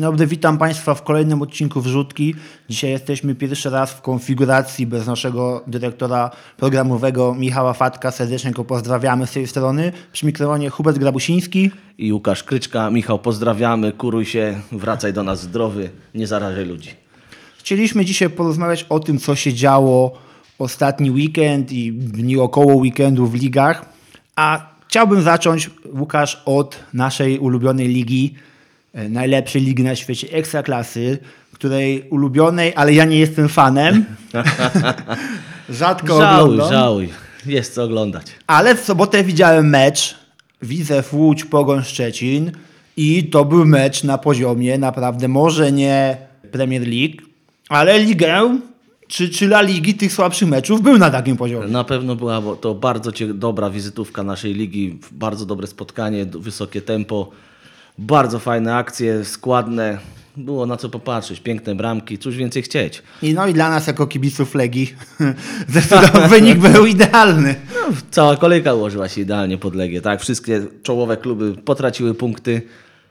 Dzień dobry, witam Państwa w kolejnym odcinku Wrzutki. Dzisiaj jesteśmy pierwszy raz w konfiguracji bez naszego dyrektora programowego Michała Fatka. Serdecznie go pozdrawiamy z tej strony. Przy mikrofonie Hubert Grabusiński. I Łukasz Kryczka. Michał, pozdrawiamy, kuruj się, wracaj do nas zdrowy, nie zarażaj ludzi. Chcieliśmy dzisiaj porozmawiać o tym, co się działo ostatni weekend i dni około weekendu w ligach. A chciałbym zacząć, Łukasz, od naszej ulubionej ligi, najlepszej ligi na świecie, Ekstraklasy, której ulubionej, ale ja nie jestem fanem. Rzadko Żałuj, oglądam. żałuj, jest co oglądać. Ale w sobotę widziałem mecz Widzew Łódź Pogoń Szczecin i to był mecz na poziomie naprawdę może nie Premier League, ale ligę czy, czy La Ligi tych słabszych meczów był na takim poziomie. Na pewno była to bardzo dobra wizytówka naszej ligi, bardzo dobre spotkanie, wysokie tempo, bardzo fajne akcje, składne. Było na co popatrzeć, piękne bramki, cóż więcej chcieć. I no i dla nas jako kibiców Legii wynik był idealny. No, cała kolejka ułożyła się idealnie pod Legię, tak? Wszystkie czołowe kluby potraciły punkty.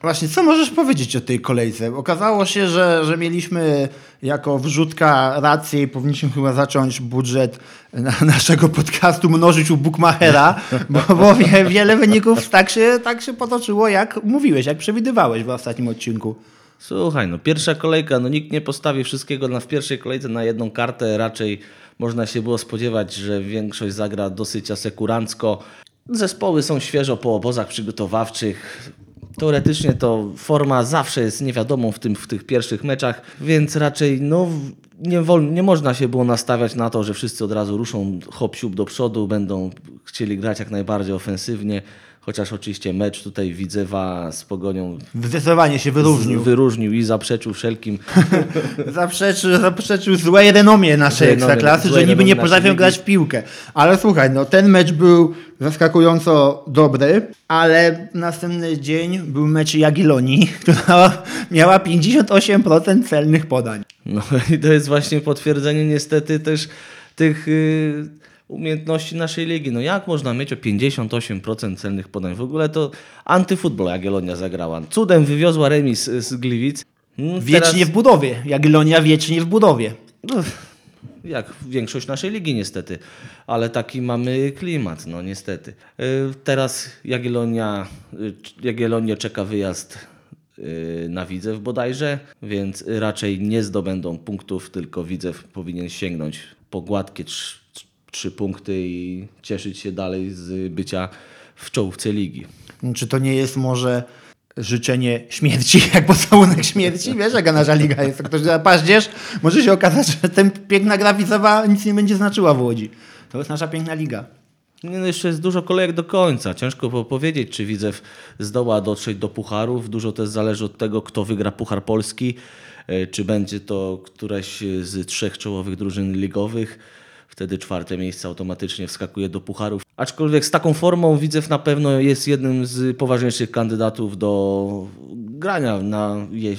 Właśnie, co możesz powiedzieć o tej kolejce? Okazało się, że, że mieliśmy jako wrzutka rację i powinniśmy chyba zacząć budżet na, naszego podcastu mnożyć u Bookmachera, bo, bo wie- wiele wyników tak się, tak się potoczyło, jak mówiłeś, jak przewidywałeś w ostatnim odcinku. Słuchaj, no pierwsza kolejka, no nikt nie postawi wszystkiego na, w pierwszej kolejce na jedną kartę. Raczej można się było spodziewać, że większość zagra dosyć asekurancko. Zespoły są świeżo po obozach przygotowawczych. Teoretycznie to forma zawsze jest niewiadomą w, tym, w tych pierwszych meczach, więc raczej no, nie, wol, nie można się było nastawiać na to, że wszyscy od razu ruszą hop do przodu, będą chcieli grać jak najbardziej ofensywnie. Chociaż oczywiście mecz tutaj Widzewa z Pogonią Zdecydowanie się wyróżnił. wyróżnił i zaprzeczył wszelkim. Zaprzeczył, zaprzeczył złej renomie naszej Złej ekstraklasy, że niby nie potrafią grać w piłkę. Ale słuchaj, no ten mecz był zaskakująco dobry, ale następny dzień był mecz Jagiellonii, która miała 58% celnych podań. No i to jest właśnie potwierdzenie niestety też tych y, umiejętności naszej ligi. No jak można mieć o 58% celnych podań? W ogóle to antyfutbol Jagiellonia zagrała. Cudem wywiozła remis z Gliwic. Mm, Wiecznie teraz- w budowie. Jagiellonia wiecznie w budowie. Jak większość naszej ligi niestety, ale taki mamy klimat, no niestety. Y, Teraz Jagiellonia, y, Jagiellonię czeka wyjazd y, na Widzew bodajże, więc raczej nie zdobędą punktów, tylko Widzew powinien sięgnąć po gładkie trzy punkty i cieszyć się dalej z bycia w czołówce ligi. Czy to nie jest może życzenie śmierci, jak pocałunek śmierci? Wiesz, jaka nasza liga jest. Jak ktoś da paździerz, może się okazać, że ten piękna graficowa nic nie będzie znaczyła w Łodzi. To jest nasza piękna liga. No jeszcze jest dużo kolejek do końca. Ciężko było powiedzieć, czy Widzew zdoła dotrzeć do pucharów. Dużo też zależy od tego, kto wygra Puchar Polski. e, Czy będzie to któraś z trzech czołowych drużyn ligowych. Wtedy czwarte miejsce automatycznie wskakuje do pucharów. Aczkolwiek z taką formą Widzew na pewno jest jednym z poważniejszych kandydatów do grania na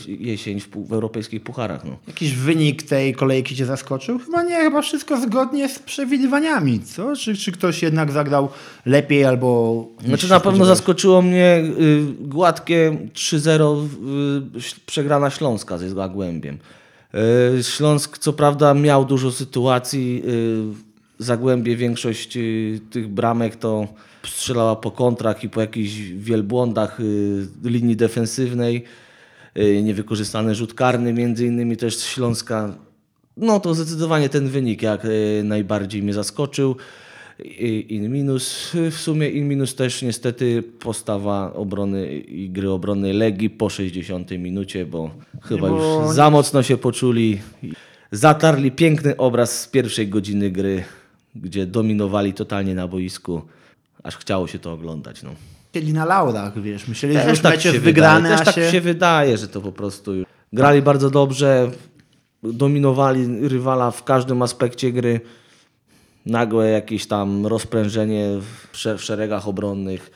jesień w, europejskich pucharach. No. Jakiś wynik tej kolejki cię zaskoczył? Chyba nie, chyba wszystko zgodnie z przewidywaniami, co? Czy, czy ktoś jednak zagrał lepiej albo... Znaczy na pewno zaskoczyło mnie y, gładkie 3-0 y, przegrana Śląska ze Zagłębiem. Y, Śląsk co prawda miał dużo sytuacji, y, Zagłębie większość y, tych bramek to strzelała po kontrach i po jakichś wielbłądach linii defensywnej. Niewykorzystany rzut karny między innymi też z Śląska. No to zdecydowanie ten wynik jak najbardziej mnie zaskoczył. I- In minus, w sumie in minus też niestety postawa obrony i gry obronnej Legii po 60 minucie, bo chyba bo- już za mocno się poczuli. i Zatarli piękny obraz z pierwszej godziny gry, gdzie dominowali totalnie na boisku, aż chciało się to oglądać. No. Chcieli na laurach, wiesz. Myśleli, że Też już tak mecz się jest wydaje, wygrany, też tak się... się wydaje, że to po prostu grali bardzo dobrze, dominowali rywala w każdym aspekcie gry. Nagłe jakieś tam rozprężenie w sze- w szeregach obronnych,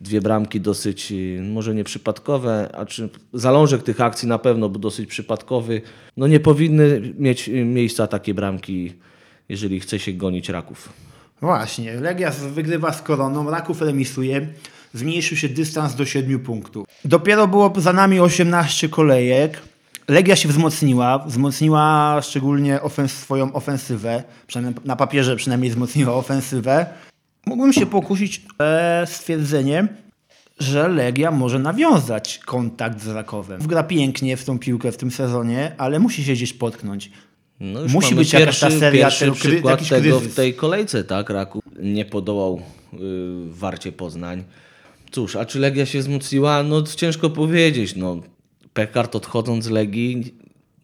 dwie bramki dosyć, y, może nie przypadkowe, a czy zalążek tych akcji na pewno był dosyć przypadkowy. No nie powinny mieć y, miejsca takie bramki, jeżeli chce się gonić raków. Właśnie, Legia wygrywa z Koroną, Raków remisuje. zmniejszył się dystans do 7 punktów. Dopiero było za nami 18 kolejek. Legia się wzmocniła, wzmocniła szczególnie ofens swoją ofensywę, przynajmniej na papierze przynajmniej wzmocniła ofensywę. Mógłbym się pokusić o stwierdzenie, że Legia może nawiązać kontakt z Rakowem. Gra pięknie w tą piłkę w tym sezonie, ale musi się gdzieś potknąć. No Musi być jakaś ta pierwszy, seria, pierwszy kry- przykład tego kryzys. w tej kolejce, tak? Raku nie podołał y, Warcie Poznań. Cóż, a czy Legia się wzmocniła? No ciężko powiedzieć. No, Pekart odchodząc z Legii,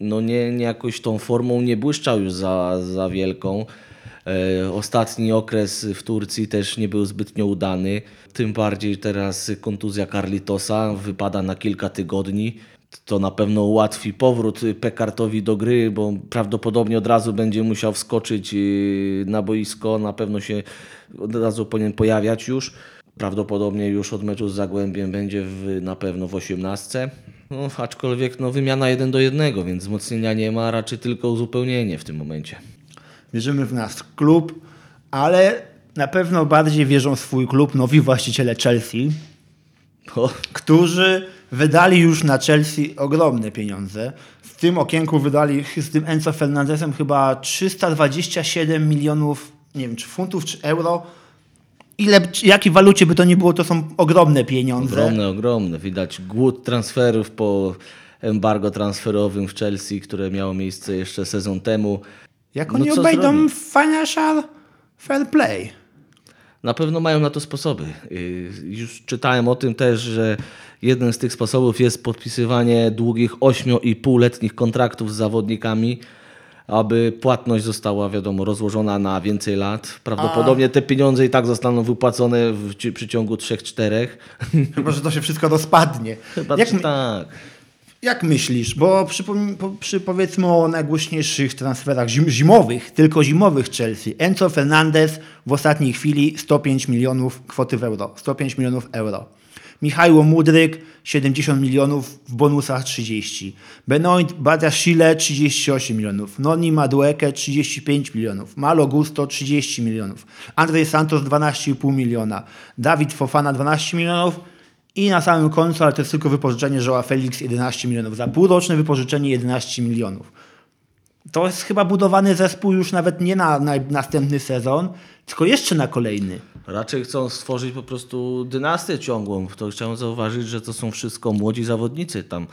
no nie, nie jakoś tą formą nie błyszczał już za, za wielką. E, ostatni okres w Turcji też nie był zbytnio udany. Tym bardziej teraz kontuzja Carlitosa wypada na kilka tygodni. To na pewno ułatwi powrót Pekartowi do gry, bo prawdopodobnie od razu będzie musiał wskoczyć yy, na boisko. Na pewno się od razu powinien pojawiać już. Prawdopodobnie już od meczu z Zagłębiem będzie w, na pewno w 18. No, aczkolwiek no, wymiana jeden do jednego, więc wzmocnienia nie ma, raczej tylko uzupełnienie w tym momencie. Wierzymy w nasz klub, ale na pewno bardziej wierzą w swój klub nowi właściciele Chelsea, którzy wydali już na Chelsea ogromne pieniądze. W tym okienku wydali z tym Enzo Fernandezem chyba 327 milionów, nie wiem, czy funtów, czy euro. Ile, jakiej walucie by to nie było, to są ogromne pieniądze. ogromne, ogromne. Widać głód transferów po embargo transferowym w Chelsea, które miało miejsce jeszcze sezon temu. Jak No oni co obejdą financial fair play? Na pewno mają na to sposoby. Yy, Już czytałem o tym też, że jeden z tych sposobów jest podpisywanie długich 8,5-letnich kontraktów z zawodnikami, aby płatność została, wiadomo, rozłożona na więcej lat. Prawdopodobnie te pieniądze i tak zostaną wypłacone w ci- przeciągu 3-4. Chyba, że to się wszystko rozpadnie. Chyba Jak, my- tak. jak myślisz? Bo przy, po, przy powiedzmy o najgłośniejszych transferach zim, zimowych, tylko zimowych Chelsea. Enzo Fernandez w ostatniej chwili 105 milionów kwoty w euro. 105 milionów euro. Michajło Mudryk 70 milionów, w bonusach 30. Benoit Badiashile 38 milionów. Noni Madueke 35 milionów. Malo Gusto 30 milionów. Andrzej Santos 12,5 miliona. Dawid Fofana 12 milionów. I na samym końcu, ale to jest tylko wypożyczenie Joa Felix 11 milionów. Za półroczne wypożyczenie 11 milionów. To jest chyba budowany zespół już nawet nie na, na następny sezon, tylko jeszcze na kolejny. Raczej chcą stworzyć po prostu dynastię ciągłą. To chciałem zauważyć, że to są wszystko młodzi zawodnicy. Tam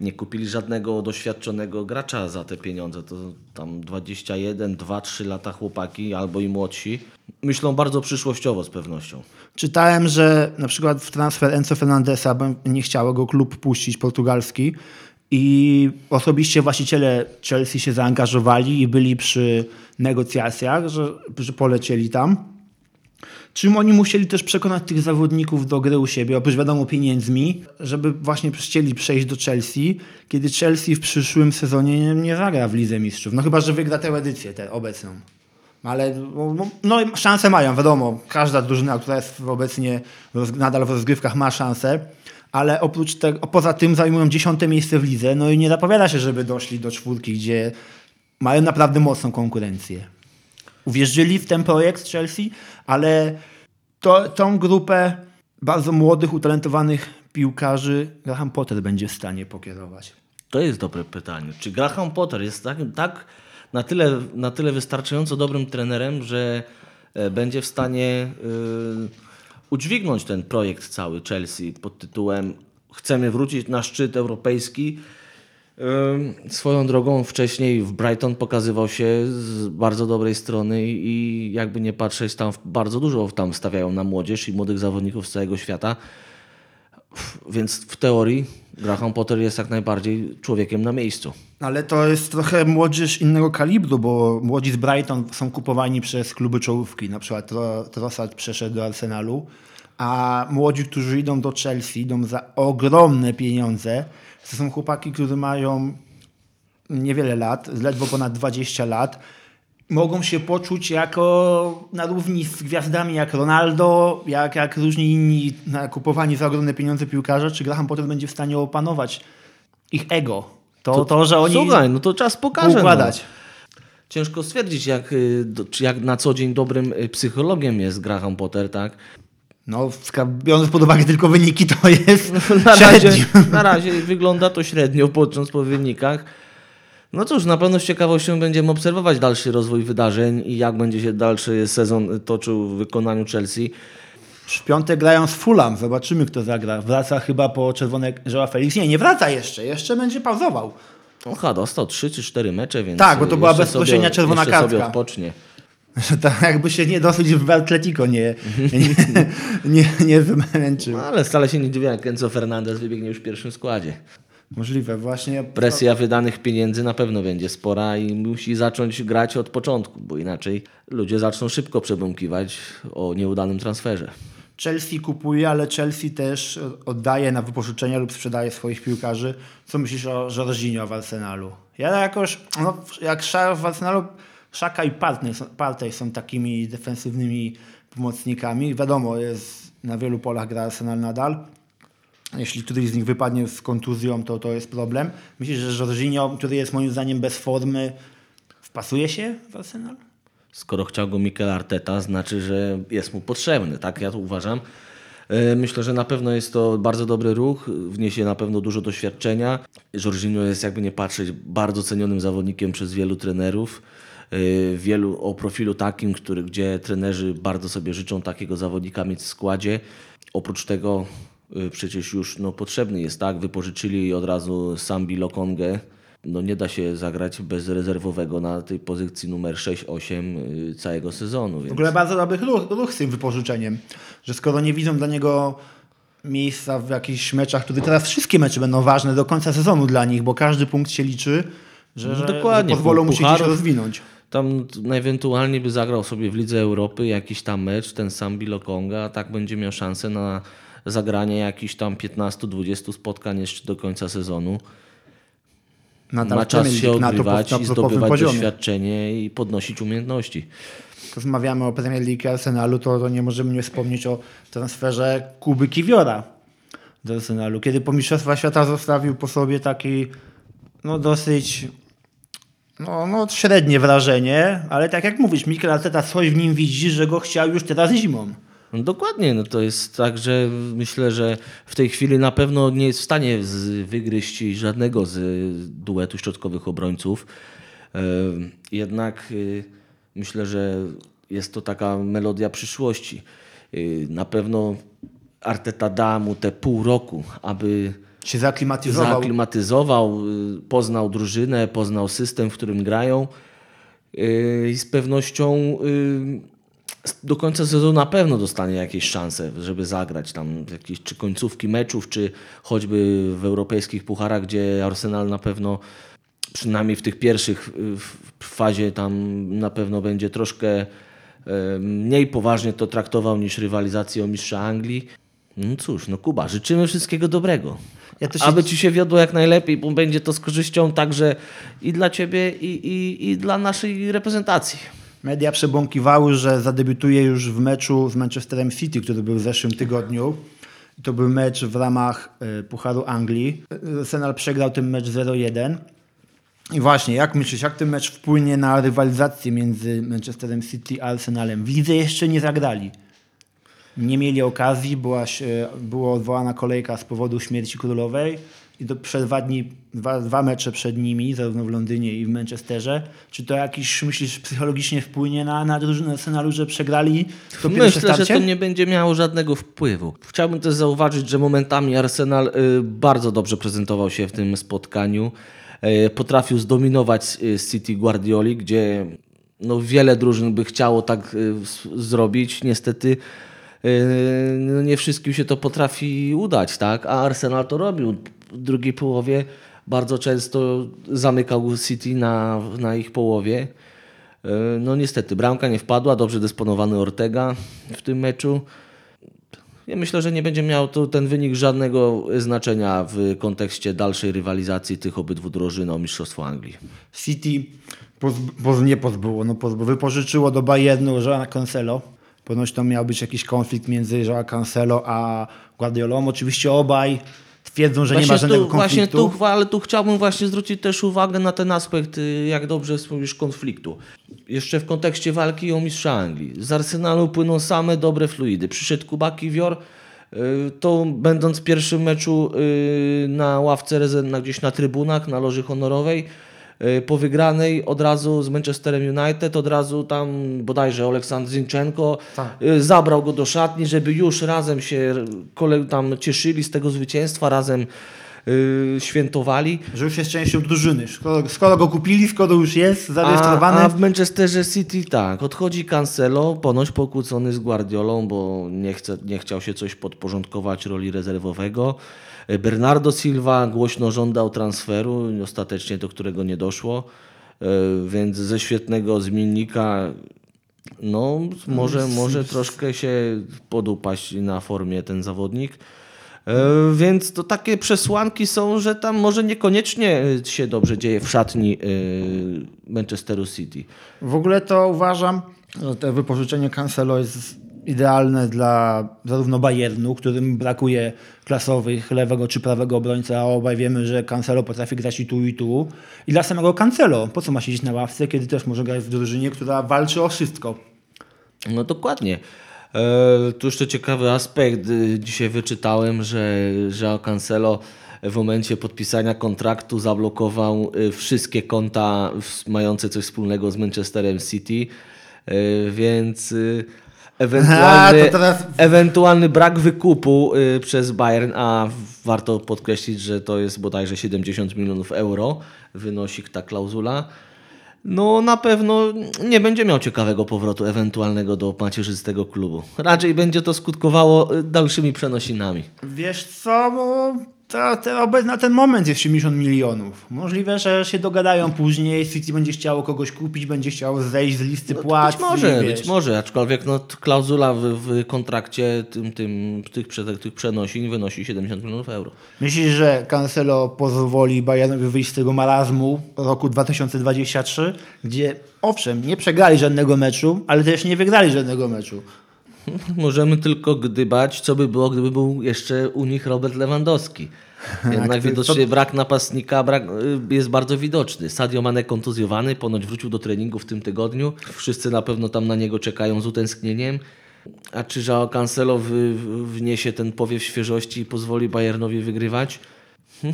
nie kupili żadnego doświadczonego gracza za te pieniądze. To tam 21, 2, 3 lata chłopaki albo i młodsi. Myślą bardzo przyszłościowo z pewnością. Czytałem, że na przykład w transfer Enzo Fernandesa nie chciało go klub puścić portugalski i osobiście właściciele Chelsea się zaangażowali i byli przy negocjacjach, że, że polecieli tam. Czym oni musieli też przekonać tych zawodników do gry u siebie, oprócz wiadomo pieniędzmi, żeby właśnie chcieli przejść do Chelsea, kiedy Chelsea w przyszłym sezonie nie, nie zagra w Lidze Mistrzów. No chyba, że wygra tę edycję, tę obecną. Ale no, no, no, szanse mają, wiadomo. Każda drużyna, która jest obecnie nadal w rozgrywkach ma szansę, ale oprócz tego, poza tym zajmują dziesiąte miejsce w lidze, no i nie zapowiada się, żeby doszli do czwórki, gdzie mają naprawdę mocną konkurencję. Uwierzyli w ten projekt Chelsea, ale to, tą grupę bardzo młodych, utalentowanych piłkarzy Graham Potter będzie w stanie pokierować. To jest dobre pytanie. Czy Graham Potter jest takim, tak na tyle, na tyle wystarczająco dobrym trenerem, że e, będzie w stanie y, udźwignąć ten projekt cały Chelsea pod tytułem Chcemy wrócić na szczyt europejski. Swoją drogą wcześniej w Brighton pokazywał się z bardzo dobrej strony i- jakby nie patrzeć, tam bardzo dużo tam stawiają na młodzież i młodych zawodników z całego świata. Więc w teorii Graham Potter jest jak najbardziej człowiekiem na miejscu. Ale to jest trochę młodzież innego kalibru, bo młodzi z Brighton są kupowani przez kluby czołówki. Na przykład Tro- Trossard przeszedł do Arsenalu, a młodzi, którzy idą do Chelsea, idą za ogromne pieniądze. To są chłopaki, którzy mają niewiele lat, ledwo ponad 20 lat. Mogą się poczuć jako na równi z gwiazdami jak Ronaldo, jak, jak różni inni na- kupowani za ogromne pieniądze piłkarze. Czy Graham Potter będzie w stanie opanować ich ego? To, to, że oni Słuchaj, no to czas pokaże. układać. No. Ciężko stwierdzić, jak, y, jak na co dzień dobrym y, psychologiem jest Graham Potter, tak? No, biorąc pod uwagę tylko wyniki, to jest Na razie, na razie wygląda to średnio, patrząc po wynikach. No cóż, na pewno z ciekawością będziemy obserwować dalszy rozwój wydarzeń i jak będzie się dalszy sezon toczył w wykonaniu Chelsea. W piątek grają z Fulham. Zobaczymy, kto zagra. Wraca chyba po czerwone Joa Felix. Nie, nie wraca jeszcze. Jeszcze będzie pauzował. Oha, dostał 3 czy 4 mecze, więc Tak, bo to była bezpośrednia sobie, czerwona jeszcze sobie kartka. odpocznie. tak jakby się nie dosyć w Atletico nie, nie, nie, nie wymęczył. No, ale wcale się nie dziwię, jak Enzo Fernandez wybiegnie już w pierwszym składzie. Możliwe, właśnie. Presja wydanych pieniędzy na pewno będzie spora i musi zacząć grać od początku, bo inaczej ludzie zaczną szybko przebąkiwać o nieudanym transferze. Chelsea kupuje, ale Chelsea też oddaje na wypożyczenia lub sprzedaje swoich piłkarzy. Co myślisz o Jorginho w Arsenalu? Ja jakoś, no, jak Szar w Arsenalu, Szaka i Partey są, Partey są takimi defensywnymi pomocnikami. Wiadomo, jest na wielu polach gra Arsenal nadal. Jeśli któryś z nich wypadnie z kontuzją, to to jest problem. Myślisz, że Jorginho, który jest moim zdaniem bez formy, wpasuje się w Arsenal? Skoro chciał go Mikel Arteta, znaczy, że jest mu potrzebny, tak ja to uważam. E, Myślę, że na pewno jest to bardzo dobry ruch, wniesie na pewno dużo doświadczenia. Jorginho jest, jakby nie patrzeć, bardzo cenionym zawodnikiem przez wielu trenerów. E, Wielu o profilu takim, który, gdzie trenerzy bardzo sobie życzą takiego zawodnika mieć w składzie. Oprócz tego przecież już no, potrzebny jest, tak? Wypożyczyli od razu Sambi Lokongę. No nie da się zagrać bez rezerwowego na tej pozycji numer 6-8 y, całego sezonu. W Więc... ogóle bardzo dobry ruch, ruch z tym wypożyczeniem, że skoro nie widzą dla niego miejsca w jakichś meczach, które teraz wszystkie mecze będą ważne do końca sezonu dla nich, bo każdy punkt się liczy, że, No dokładnie, że pozwolą mu się gdzieś rozwinąć. Tam ewentualnie by zagrał sobie w Lidze Europy jakiś tam mecz, ten sam Bilokonga, a tak będzie miał szansę na zagranie jakichś tam 15-20 spotkań jeszcze do końca sezonu. Nadal Ma czas się odgrywać i zdobywać poziomie. doświadczenie i podnosić umiejętności. Rozmawiamy o Premier League Arsenalu, to, to nie możemy nie wspomnieć o transferze Kuby Kiwiora do Arsenalu. Kiedy po Mistrzostwach Świata zostawił po sobie taki no dosyć no, no średnie wrażenie, ale tak jak mówisz, Mikel Arteta coś w nim widzi, że go chciał już teraz zimą. No dokładnie, no to jest tak, że myślę, że w tej chwili na pewno nie jest w stanie z, wygryźć żadnego z duetu środkowych obrońców. E, Jednak y, myślę, że jest to taka melodia przyszłości. Y, Na pewno Arteta da mu te pół roku, aby Się zaaklimatyzował. zaaklimatyzował, poznał drużynę, poznał system, w którym grają i z pewnością do końca sezonu na pewno dostanie jakieś szanse, żeby zagrać tam jakieś czy końcówki meczów, czy choćby w europejskich pucharach, gdzie Arsenal na pewno przynajmniej w tych pierwszych w fazie tam na pewno będzie troszkę mniej poważnie to traktował niż rywalizację o mistrza Anglii. No cóż, no Kuba, życzymy wszystkiego dobrego. Ja się- Aby ci się wiodło jak najlepiej, bo będzie to z korzyścią także i dla ciebie, i, i, i dla naszej reprezentacji. Media przebąkiwały, że zadebiutuje już w meczu z Manchesterem City, który był w zeszłym tygodniu. To był mecz w ramach e, Pucharu Anglii. Arsenal przegrał ten mecz 0-1. I właśnie, jak myślisz, jak ten mecz wpłynie na rywalizację między Manchesterem City a Arsenalem? W lidze jeszcze nie zagrali. Nie mieli okazji, była, była odwołana kolejka z powodu śmierci królowej i do, przed dwa, dni, dwa, dwa mecze przed nimi, zarówno w Londynie i w Manchesterze. Czy to jakiś, myślisz, psychologicznie wpłynie na, na drużynę Arsenalu, że przegrali to pierwsze Myślę, że starcie? to nie będzie miało żadnego wpływu. Chciałbym też zauważyć, że momentami Arsenal y, bardzo dobrze prezentował się w tym spotkaniu. Y, Potrafił zdominować y, City Guardioli, gdzie no, wiele drużyn by chciało tak y, zrobić. Niestety y, no, nie wszystkim się to potrafi udać, tak? a Arsenal to robił. Drugiej połowie bardzo często zamykał City na, na ich połowie. E, No niestety, bramka nie wpadła, dobrze dysponowany Ortega w tym meczu. Ja myślę, że nie będzie miał to, ten wynik żadnego znaczenia w kontekście dalszej rywalizacji tych obydwu drużyn o Mistrzostwo Anglii. City poz, poz, nie pozbyło, no pozbyło. Wypożyczyło do Bayernu Joana Cancelo. Ponoć to miał być jakiś konflikt między Joao Cancelo a Guardiolą. Oczywiście obaj twierdzą, że nie ma Właśnie żadnego tu, właśnie konfliktu. tu, ale tu chciałbym właśnie zwrócić też uwagę na ten aspekt, y, jak dobrze wspomnisz, konfliktu. Jeszcze w kontekście walki o mistrza Anglii. Z Arsenalu płyną same dobre fluidy. Przyszedł Kuba Kiwior, y, to będąc w pierwszym meczu y, na ławce rezerw, gdzieś na trybunach, na loży honorowej, po wygranej od razu z Manchesterem United, od razu tam bodajże Aleksandr Zinchenko Tak. y, zabrał go do szatni, żeby już razem się tam cieszyli z tego zwycięstwa, razem y, świętowali. Że już jest częścią drużyny. Skoro, skoro go kupili, skoro już jest A, zarejestrowany. a w Manchesterze City tak, odchodzi Cancelo, ponoć pokłócony z Guardiolą, bo nie, chce, nie chciał się coś podporządkować roli rezerwowego. Bernardo Silva głośno żądał transferu, ostatecznie do którego nie doszło, E, więc ze świetnego zmiennika no, może, może troszkę się podupaść na formie ten zawodnik. E, Więc to takie przesłanki są, że tam może niekoniecznie się dobrze dzieje w szatni e, Manchesteru City. W ogóle to uważam, że to wypożyczenie Cancelo jest idealne dla zarówno Bayernu, którym brakuje klasowych lewego czy prawego obrońca, a obaj wiemy, że Cancelo potrafi grać i tu i tu. I dla samego Cancelo. Po co ma siedzieć na ławce, kiedy też może grać w drużynie, która walczy o wszystko? No dokładnie. E, tu jeszcze ciekawy aspekt. Y, Dzisiaj wyczytałem, że João Cancelo w momencie podpisania kontraktu zablokował y, wszystkie konta mające coś wspólnego z Manchesterem City, E, więc y, ewentualny, A, teraz- ewentualny brak wykupu y, przez Bayern, a warto podkreślić, że to jest bodajże 70 milionów euro, wynosi ta klauzula. No na pewno nie będzie miał ciekawego powrotu ewentualnego do macierzystego klubu. Raczej będzie to skutkowało y, dalszymi przenosinami. Wiesz co, bo to, to na ten moment jest 70 milionów. Możliwe, że się dogadają później, City będzie chciało kogoś kupić, będzie chciało zejść z listy płac. być może, wiesz. być może, aczkolwiek no, klauzula w, w kontrakcie tym, tym, tych, tych przenosin wynosi 70 milionów euro. Myślisz, że Cancelo pozwoli Bayernowi wyjść z tego marazmu roku 2023, gdzie owszem, nie przegrali żadnego meczu, ale też nie wygrali żadnego meczu. Możemy tylko gdybać, co by było, gdyby był jeszcze u nich Robert Lewandowski. Jednak ty- widocznie brak napastnika brak, y, jest bardzo widoczny. Sadio Mane kontuzjowany, ponoć wrócił do treningu w tym tygodniu. Wszyscy na pewno tam na niego czekają z utęsknieniem. A czy Joao Cancelo w- wniesie ten powiew świeżości i pozwoli Bayernowi wygrywać?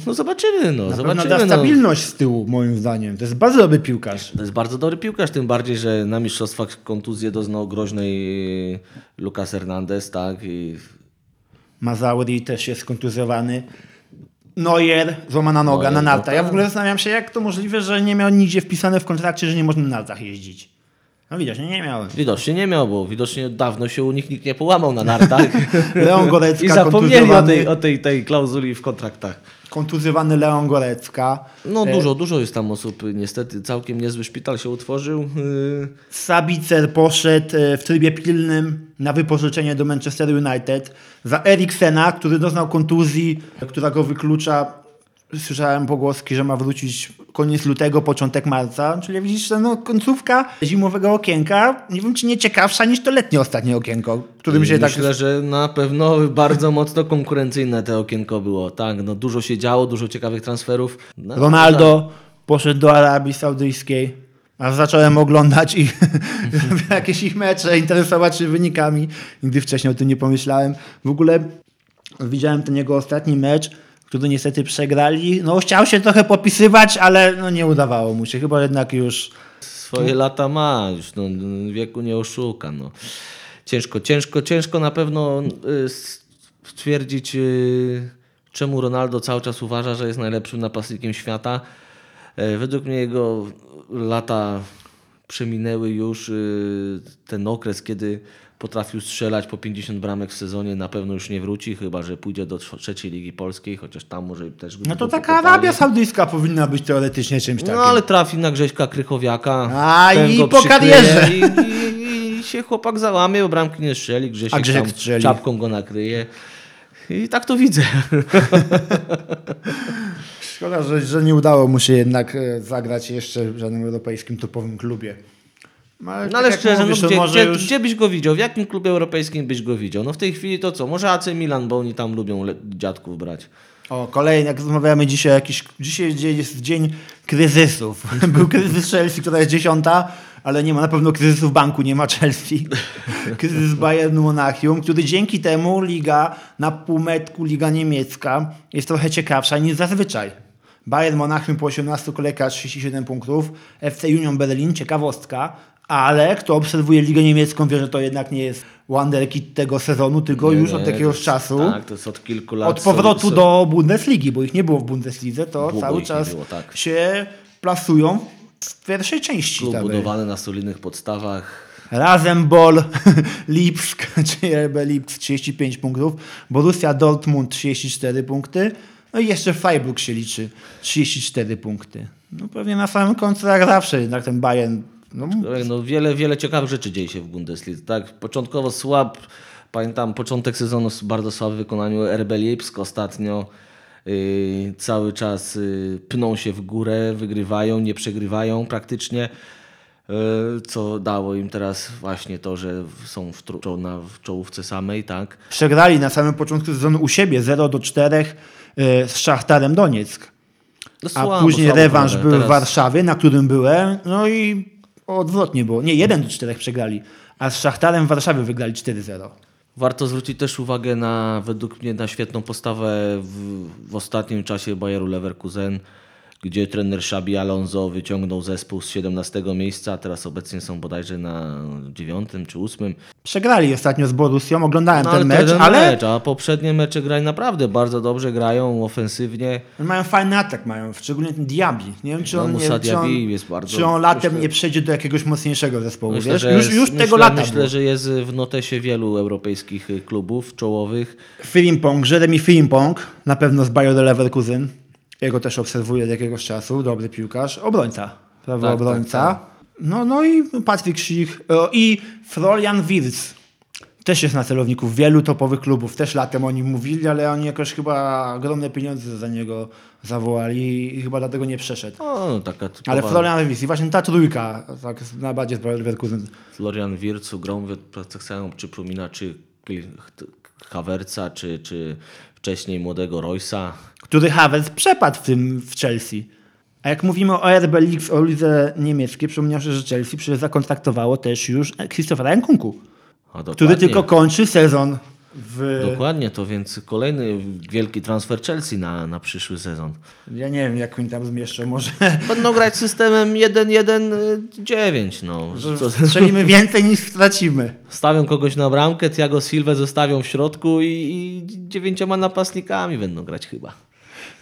No zobaczymy, no. Na zobaczymy. da no. stabilność z tyłu, moim zdaniem. To jest bardzo dobry piłkarz. To jest bardzo dobry piłkarz, tym bardziej, że na mistrzostwach kontuzję doznał groźnej y, Lucas Hernandez, tak? I Mazauri też jest kontuzjowany. Neuer, złamana noga Neuer, na no nartach. Ja w tak. ogóle zastanawiam się, jak to możliwe, że nie miał nigdzie wpisane w kontrakcie, że nie można na nartach jeździć. No widać, nie, miałem. Widocznie nie miał, bo widocznie dawno się u nich nikt nie połamał na nartach. Leon Gorecka I zapomnieli o, tej, o tej, tej klauzuli w kontraktach. Kontuzjowany Leon Gorecka. No E, dużo, dużo jest tam osób. Niestety całkiem niezły szpital się utworzył. Yy, Sabicer poszedł e, w trybie pilnym na wypożyczenie do Manchester United za Eriksena, który doznał kontuzji, która go wyklucza. Słyszałem pogłoski, że ma wrócić koniec lutego, początek marca. Czyli widzisz, że no, końcówka zimowego okienka, nie wiem czy nie ciekawsza niż to letnie ostatnie okienko, którym się tak... Myślę, że na pewno bardzo mocno konkurencyjne te okienko było. Tak, no dużo się działo, dużo ciekawych transferów. No, Ronaldo poszedł do Arabii Saudyjskiej. A zacząłem oglądać i jakieś ich mecze, interesować się wynikami. Nigdy wcześniej o tym nie pomyślałem. W ogóle widziałem ten jego ostatni mecz, który niestety przegrali. No chciał się trochę popisywać, ale no, nie udawało mu się. Chyba jednak już Swoje lata ma, już no, wieku nie oszuka. No. Ciężko, ciężko, ciężko na pewno y, stwierdzić, y, czemu Ronaldo cały czas uważa, że jest najlepszym napastnikiem świata. E, Według mnie jego lata przeminęły już. y, Ten okres, kiedy potrafił strzelać po 50 bramek w sezonie, na pewno już nie wróci, chyba że pójdzie do trz- trzeciej ligi polskiej, chociaż tam może też... No to taka. Arabia Saudyjska powinna być teoretycznie czymś takim. No ale trafi na Grześka Krychowiaka. A, i po karierze. I, i, I się chłopak załamie, bo bramki nie strzeli. Grzesiek, A Grzesiek strzeli. czapką go nakryje. I tak to widzę. Szkoda, że, że nie udało mu się jednak e, zagrać jeszcze w żadnym europejskim topowym klubie. No ale, No tak ale szczerze, mówisz, no, gdzie, gdzie, już... gdzie byś go widział? W jakim klubie europejskim byś go widział? No w tej chwili to co? Może AC Milan, bo oni tam lubią dziadków brać. O, kolejny, jak rozmawiamy dzisiaj, jakiś, dzisiaj jest dzień kryzysów. Był kryzys Chelsea, która jest dziesiąta, ale nie ma na pewno kryzysu w banku, nie ma Chelsea. Kryzys Bayernu Monachium, który dzięki temu liga na półmetku, liga niemiecka jest trochę ciekawsza niż zazwyczaj. Bayern Monachium po 18 kolejkach 37 punktów, FC Union Berlin, ciekawostka, ale kto obserwuje ligę niemiecką wie, że to jednak nie jest wonderkid tego sezonu, tylko Nie, już od jakiegoś jest- czasu. Tak, to jest od kilku lat. Od powrotu są- są- do Bundesligi, bo ich nie było w Bundeslidze, to Długo cały czas było, tak. się plasują w pierwszej części Klub tabeli. budowany na solidnych podstawach. Razem Bol, Lipsk, czyli RB Lipsk 35 punktów, Borussia Dortmund 34 punkty, no i jeszcze Freiburg się liczy 34 punkty. No pewnie na samym końcu jak zawsze jednak ten Bayern no, No, wiele, wiele ciekawych rzeczy dzieje się w Bundeslidze. Tak, początkowo słab, pamiętam początek sezonu bardzo słaby w wykonaniu RB Lipsk ostatnio. Yy, cały czas yy, pną się w górę, wygrywają, nie przegrywają praktycznie. Yy, co dało im teraz właśnie to, że są w, tru- na, w czołówce samej, tak? przegrali na samym początku sezonu u siebie 0 do 4 y, z Szachtarem Donieck. No, A słabo, później słabo rewanż był w Teraz- Warszawie, na którym byłem, no i odwrotnie było. Nie, 1 do 4 przegrali, a z Szachtarem w Warszawie wygrali 4-0. Warto zwrócić też uwagę na, według mnie, na świetną postawę w, w ostatnim czasie Bayeru Leverkusen, gdzie trener Xabi Alonso wyciągnął zespół z 17 miejsca, a teraz obecnie są bodajże na 9 czy 8. Przegrali ostatnio z Borussią, oglądałem No, ten mecz, ale mecz, a poprzednie mecze grają naprawdę bardzo dobrze, grają ofensywnie. mają fajny atak, mają, szczególnie ten Diaby. Nie wiem, czy No, on, nie, Musa czy on, Diaby jest bardzo- czy on latem myślę- nie przejdzie do jakiegoś mocniejszego zespołu, Myślę, wiesz? Już, jest- już myślę, tego lata Myślę, było. że jest w notesie wielu europejskich klubów czołowych. Frimpong, Jeremy Frimpong, na pewno z Bayer Leverkusen. Jego też obserwuję od jakiegoś czasu, dobry piłkarz. Obrońca, prawy Tak, obrońca. tak, No, no i Patryk Sich o, i Florian Wirtz. Też jest na celowniku wielu topowych klubów. Też latem o nim mówili, ale oni jakoś chyba ogromne pieniądze za niego zawołali i chyba dlatego nie przeszedł. O, taka typowa Ale Florian Wirtz i właśnie ta trójka, tak najbardziej z Leverkusen. Florian grą tak samo przypomina czy Kil- Havertza, czy, czy wcześniej młodego Roysa. który Havertz przepadł w tym w Chelsea. A jak mówimy o RB League, o lidze niemieckiej, przypomniał się, że Chelsea przecież zakontraktowało też już Christophera Nkunku, który tylko kończy sezon w... Dokładnie, to więc kolejny wielki transfer Chelsea na, na przyszły sezon. Ja nie wiem, jak oni tam zmieszczą, może Będą grać systemem 1-1-9. No. Co- strzelimy więcej niż stracimy. Stawią kogoś na bramkę, Thiago Silva zostawią w środku i, i dziewięcioma napastnikami będą grać chyba.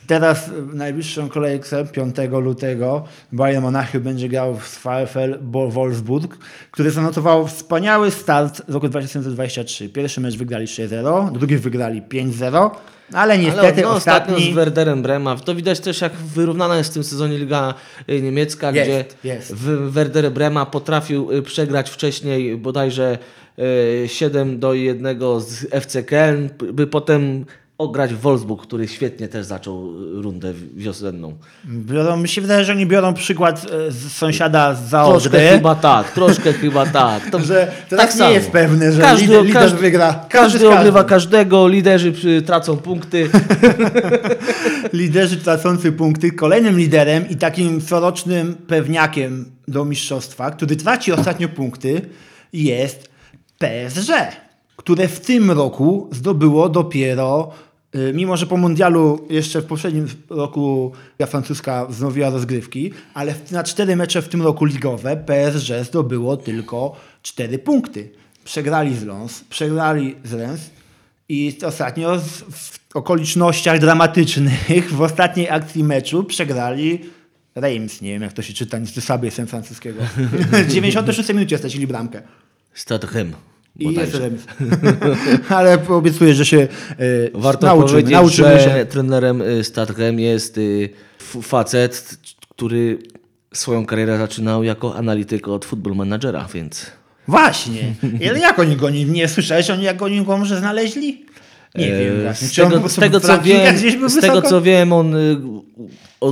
Teraz w najbliższą kolejkę 5 lutego Bayern Monachium będzie grał z VfL Wolfsburg, który zanotował wspaniały start z roku 2023. Pierwszy mecz wygrali 3-0, drugi wygrali 5-0, ale niestety Ale no, ostatnio ostatni... z Werderem Brema. To widać też, jak wyrównana jest w tym sezonie Liga y, Niemiecka, Jest, gdzie jest. w Werder Brema potrafił y, przegrać wcześniej bodajże y, 7 do 1 z FC Köln, by potem ograć Wolfsburg, który świetnie też zaczął y, rundę wiosenną. Biorą, mi się wydaje, że oni biorą przykład e, z sąsiada z Troszkę Zaodry, chyba tak, troszkę chyba tak. To, że teraz nie samo. jest pewne, że każdy, lider, lider każdy, wygra. Każdy, z każdym. ogrywa każdego, liderzy przy- tracą punkty. Liderzy tracący punkty. Kolejnym liderem i takim corocznym pewniakiem do mistrzostwa, który traci ostatnio punkty, jest PSG, które w tym roku zdobyło dopiero, y, mimo że po mundialu jeszcze w poprzednim roku Liga Francuska wznowiła rozgrywki, ale na cztery mecze w tym roku ligowe PSG zdobyło tylko cztery punkty. Przegrali z Lens, przegrali z Rennes i ostatnio w okolicznościach dramatycznych w ostatniej akcji meczu przegrali Reims. Nie wiem, jak to się czyta, niestety słaby jestem francuskiego. W 96 minucie stracili bramkę. Stadhem. I jest remis. Ale obiecuję, że się e, Warto nauczymy, powiedzieć, nauczymy że się. trenerem y, jest y, facet, który swoją karierę zaczynał jako analityk od football managera, więc Właśnie. Ale jak oni go nie, nie słyszałeś, oni jak oni go może znaleźli? Nie e, wiem właśnie. z tego, z tego co wiem, z tego co wiem, on y,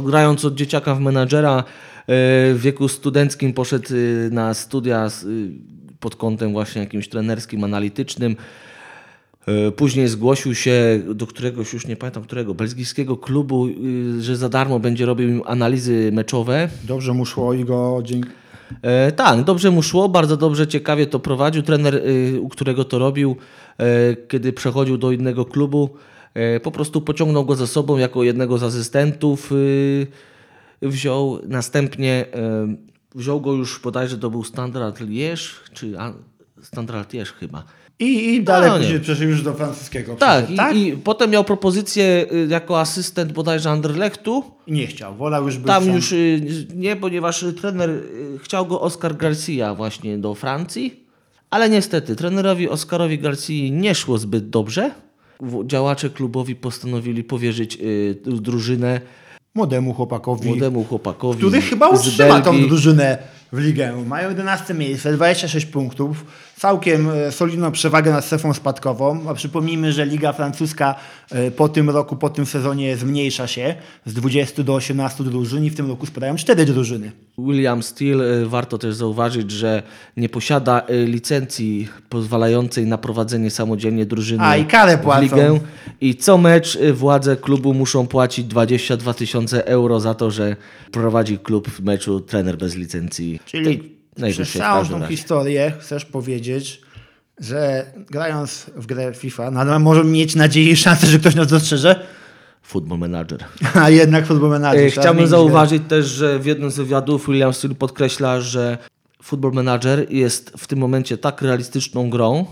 grając od dzieciaka w menadżera y, w wieku studenckim poszedł y, na studia y, pod kątem właśnie jakimś trenerskim, analitycznym. E, Później zgłosił się do któregoś, już nie pamiętam którego, belgijskiego klubu, y, że za darmo będzie robił im analizy meczowe. Dobrze mu szło i go dzięki. E, tak, dobrze mu szło, bardzo dobrze, ciekawie to prowadził. Trener, y, u którego to robił, e, kiedy przechodził do innego klubu, e, po prostu pociągnął go za sobą jako jednego z asystentów. y, Wziął następnie, wziął go już bodajże to był Standard Liège, czy Standard Liège chyba. I, i dalej No, nie. później przeszedł już do francuskiego. Tak, przeszedł, i, i potem miał propozycję y, jako asystent bodajże Anderlechtu. Nie chciał, wolał już być Tam sam. już y, nie, ponieważ trener y, chciał go Oscar Garcia właśnie do Francji, ale niestety trenerowi Oscarowi Garcii nie szło zbyt dobrze. Działacze klubowi postanowili powierzyć drużynę Młodemu chłopakowi, młodemu chłopakowi. który chyba utrzyma tą drużynę w ligę. Mają 11 miejsce, 26 punktów, całkiem e, solidną przewagę nad strefą spadkową. A przypomnijmy, że Liga Francuska e, po tym roku, po tym sezonie zmniejsza się z 20 do 18 drużyn i w tym roku spadają 4 drużyny. William Steele, y, warto też zauważyć, że nie posiada licencji pozwalającej na prowadzenie samodzielnie drużyny A, i karę w płacą. ligę. I co mecz władze klubu muszą płacić 22 tysiące euro za to, że prowadzi klub w meczu trener bez licencji. Czyli Każdym tą historię chcesz powiedzieć, że grając w grę FIFA, nadal możemy mieć nadzieję i szansę, że ktoś nas dostrzeże, Football manager. a jednak futbol menadżer. E, trzeba Chciałbym zauważyć też, że w jednym z wywiadów William Steele podkreśla, że Football Manager jest w tym momencie tak realistyczną grą,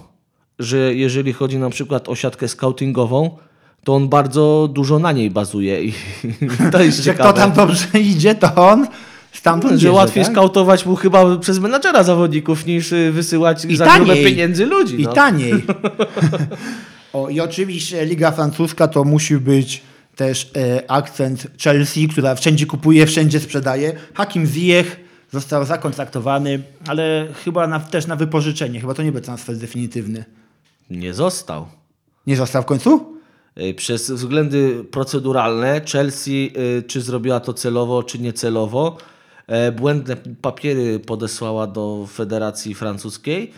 że jeżeli chodzi na przykład o siatkę scoutingową, to on bardzo dużo na niej bazuje i to jest grę. Że ciekawe. kto tam dobrze idzie, to on stamtąd że bierze, łatwiej tak? skautować mu chyba przez menadżera zawodników niż y, wysyłać I za grube pieniędzy ludzi. I no. taniej. o, I oczywiście Liga Francuska to musi być też e, akcent Chelsea, która wszędzie kupuje, wszędzie sprzedaje. Hakim Ziyech został zakontraktowany, ale chyba na, też na wypożyczenie. Chyba to nie był transfer definitywny. Nie został. Nie został w końcu? Y, Przez względy proceduralne Chelsea, y, czy zrobiła to celowo, czy niecelowo, e, błędne papiery podesłała do Federacji Francuskiej,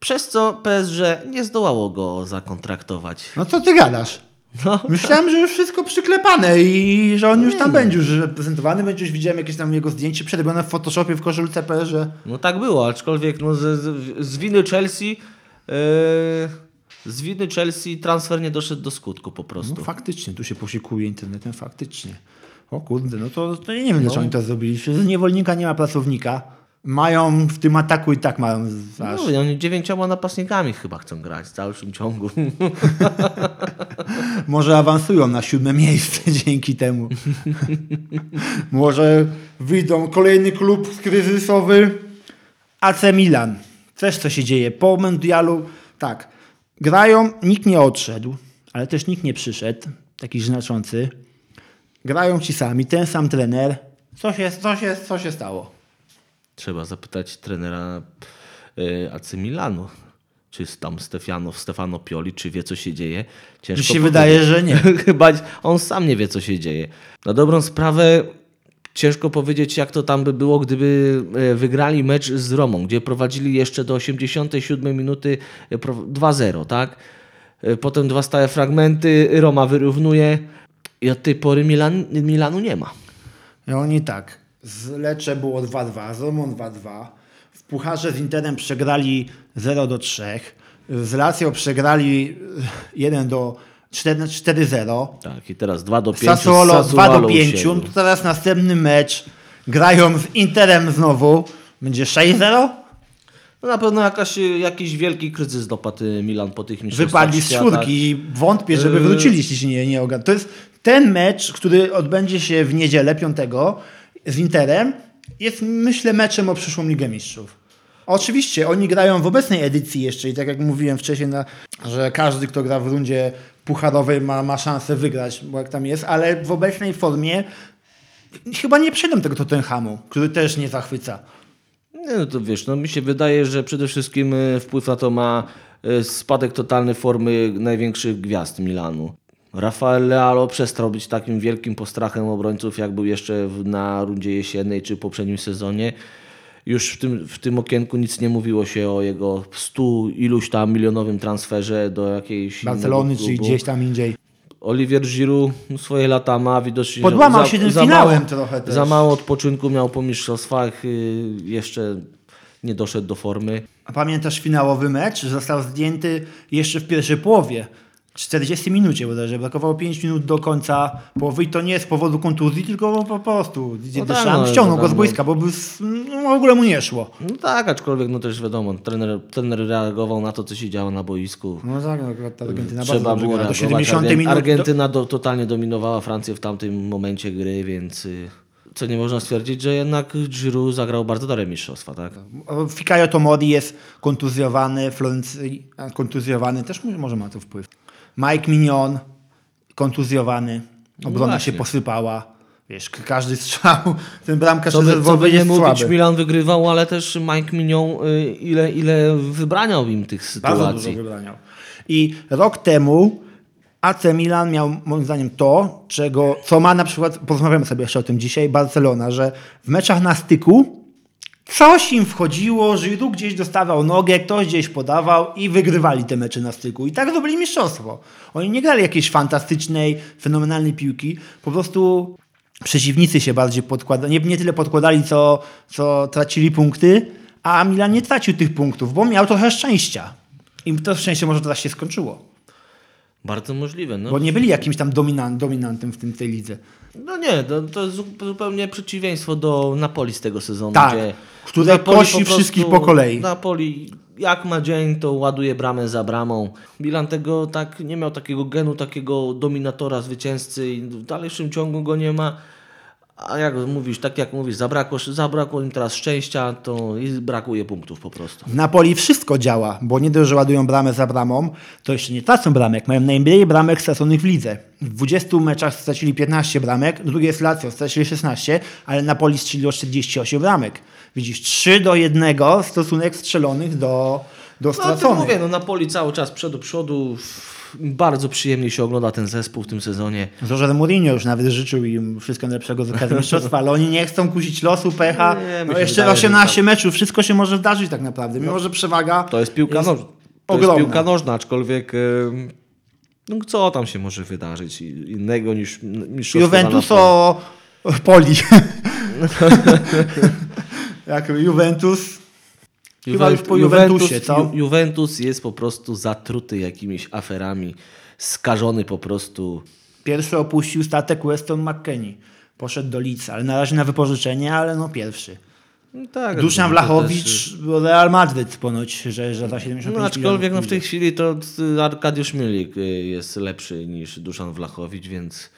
przez co PSG nie zdołało go zakontraktować. No co ty gadasz? No, Myślałem, że już wszystko przyklepane i że on już tam będzie już reprezentowany. Będzie już widziałem jakieś tam jego zdjęcie przerobione w Photoshopie w koszulce PSG. no tak było, aczkolwiek no, z, z, z winy Chelsea e, z winy Chelsea transfer nie doszedł do skutku po prostu. No faktycznie, tu się posiłkuje internetem, faktycznie. O kurde, no to, to ja nie wiem, dlaczego oni to zrobili. Z niewolnika nie ma pracownika. Mają w tym ataku i tak mają aż. No, oni dziewięcioma napastnikami chyba chcą grać w dalszym ciągu. Może awansują na siódme miejsce dzięki temu. Może wyjdą kolejny klub kryzysowy. AC Milan. Też co się dzieje. Po mundialu, tak, grają, nikt nie odszedł, ale też nikt nie przyszedł, taki znaczący. Grają ci sami, ten sam trener. Co się, co się, co się stało? Trzeba zapytać trenera y, AC Milanu, czy tam Stefano, Stefano Pioli, czy wie co się dzieje. Ciężko Mi się powiedzieć. wydaje, że nie. Chyba on sam nie wie co się dzieje. Na dobrą sprawę ciężko powiedzieć jak to tam by było, gdyby e, wygrali mecz z Romą, gdzie prowadzili jeszcze do 87 minuty e, pro- 2-0, tak? E, Potem dwa stałe fragmenty, Roma wyrównuje i od tej pory Milan, Milanu nie ma. I oni tak. Z Lecce było 2-2, z Romą 2-2. W Pucharze z Interem przegrali 0 do 3. Z Lazio przegrali 1 do 4 4-0. Tak, i teraz 2 do 5 Sassuolo 2 do 5. siebie. To teraz następny mecz. Grają z Interem znowu. Będzie 6-0? No na pewno jakaś, jakiś wielki kryzys dopadł Milan po tych mistrzostwach Wypadli z czwórki i wątpię, żeby Yy. wrócili, jeśli się nie, nie ogarną. To jest ten mecz, który odbędzie się w niedzielę 5 z Interem, jest myślę meczem o przyszłą Ligę Mistrzów. Oczywiście, oni grają w obecnej edycji jeszcze i tak jak mówiłem wcześniej, na, że każdy, kto gra w rundzie pucharowej ma, ma szansę wygrać, bo jak tam jest, ale w obecnej formie chyba nie przejdą tego Tottenhamu, który też nie zachwyca. Nie, no to wiesz, no mi się wydaje, że przede wszystkim y, wpływ na to ma y, spadek totalny formy największych gwiazd Milanu. Rafael Leao przestał być takim wielkim postrachem obrońców, jak był jeszcze na rundzie jesiennej czy poprzednim sezonie. już w tym, w tym okienku nic nie mówiło się o jego 100 iluś tam milionowym transferze do jakiejś Barcelony, klubu. gdzieś tam indziej. Oliwier Giroud swoje lata ma, widocznie Podłamał za, się tym za finałem mało, trochę też. Za mało odpoczynku miał po mistrzostwach, y, jeszcze nie doszedł do formy. A pamiętasz finałowy mecz? Został zdjęty jeszcze w pierwszej połowie. 40 minucie bodajże. Brakowało 5 minut do końca połowy i to nie z powodu kontuzji, tylko po prostu. No No tak, no, ściągnął go z boiska, bo by no, w ogóle mu nie szło. No tak, aczkolwiek no też wiadomo, trener, trener reagował na to, co się działo na boisku. No tak, no, akurat ta Argentyna Trzeba bardzo było. Do reagować. 70 Argen- minut. Argentyna do, totalnie dominowała Francję w tamtym momencie gry, więc y, co nie można stwierdzić, że jednak Giroud zagrał bardzo dobre mistrzostwa, tak? Do... Fikayo Tomori jest kontuzjowany, Florencji kontuzjowany, też może ma to wpływ. Mike Mignon kontuzjowany, obrona No się posypała. Wiesz, każdy strzał, ten bramkarz Co by, co by nie mówić, słaby. Milan wygrywał, ale też Mike Mignon y, ile, ile wybraniał im tych Bardzo dużo sytuacji. wybraniał. I rok temu AC Milan miał moim zdaniem to, czego, co ma na przykład, porozmawiamy sobie jeszcze o tym dzisiaj, Barcelona, że w meczach na styku coś im wchodziło, Giroud gdzieś dostawał nogę, ktoś gdzieś podawał i wygrywali te mecze na styku. I tak zdobyli mistrzostwo. Oni nie grali jakiejś fantastycznej, fenomenalnej piłki, po prostu przeciwnicy się bardziej podkładali, nie, nie tyle podkładali, co, co tracili punkty, a Milan nie tracił tych punktów, bo miał trochę szczęścia. I to szczęście może teraz się skończyło. Bardzo możliwe. No, Bo nie byli jakimś tam dominan, dominantem w tym, tej lidze. no nie, to, to jest zu- zupełnie przeciwieństwo do Napoli z tego sezonu. Tak, gdzie które Napoli kosi po wszystkich po kolei. Napoli jak ma dzień, to ładuje bramę za bramą. Milan tego tak nie miał takiego genu, takiego dominatora, zwycięzcy i w dalszym ciągu go nie ma. A jak mówisz, tak jak mówisz, zabrakło, zabrakło im teraz szczęścia, to i brakuje punktów po prostu. W Napoli wszystko działa, bo nie dość, że ładują bramę za bramą, to jeszcze nie tracą bramek. Mają najmniej bramek straconych w lidze. W 20 meczach stracili 15 bramek, drugie jest Lazio, stracili 16, ale Napoli strzeliło 48 bramek. Widzisz, 3 do 1 stosunek strzelonych do, do No straconych. mówię, no Napoli cały czas przed do przodu. Bardzo przyjemnie się ogląda ten zespół w tym sezonie. Jose Mourinho już nawet życzył im wszystkiego najlepszego z okazji mistrzostwa, ale oni nie chcą kusić losu, pecha. Nie, no jeszcze wydaje, że 18 meczów, wszystko się może zdarzyć tak naprawdę, mimo że przewaga To jest piłka jest nożna. To jest piłka nożna, aczkolwiek no, co tam się może wydarzyć innego niż mistrzostwo Juventus o Poli. Jak Juventus. Chyba już po Juventusie, co? Ju, Juventus jest po prostu zatruty jakimiś aferami, skażony po prostu. Pierwszy opuścił statek Weston McKennie. Poszedł do Leeds, ale na razie na wypożyczenie, ale no pierwszy. No tak, Duszan to też- Wlachowicz, Real Madryt ponoć, że, że za 75 No aczkolwiek no, w tej chwili to y, Arkadiusz Milik y, jest lepszy niż Duszan Wlachowicz, więc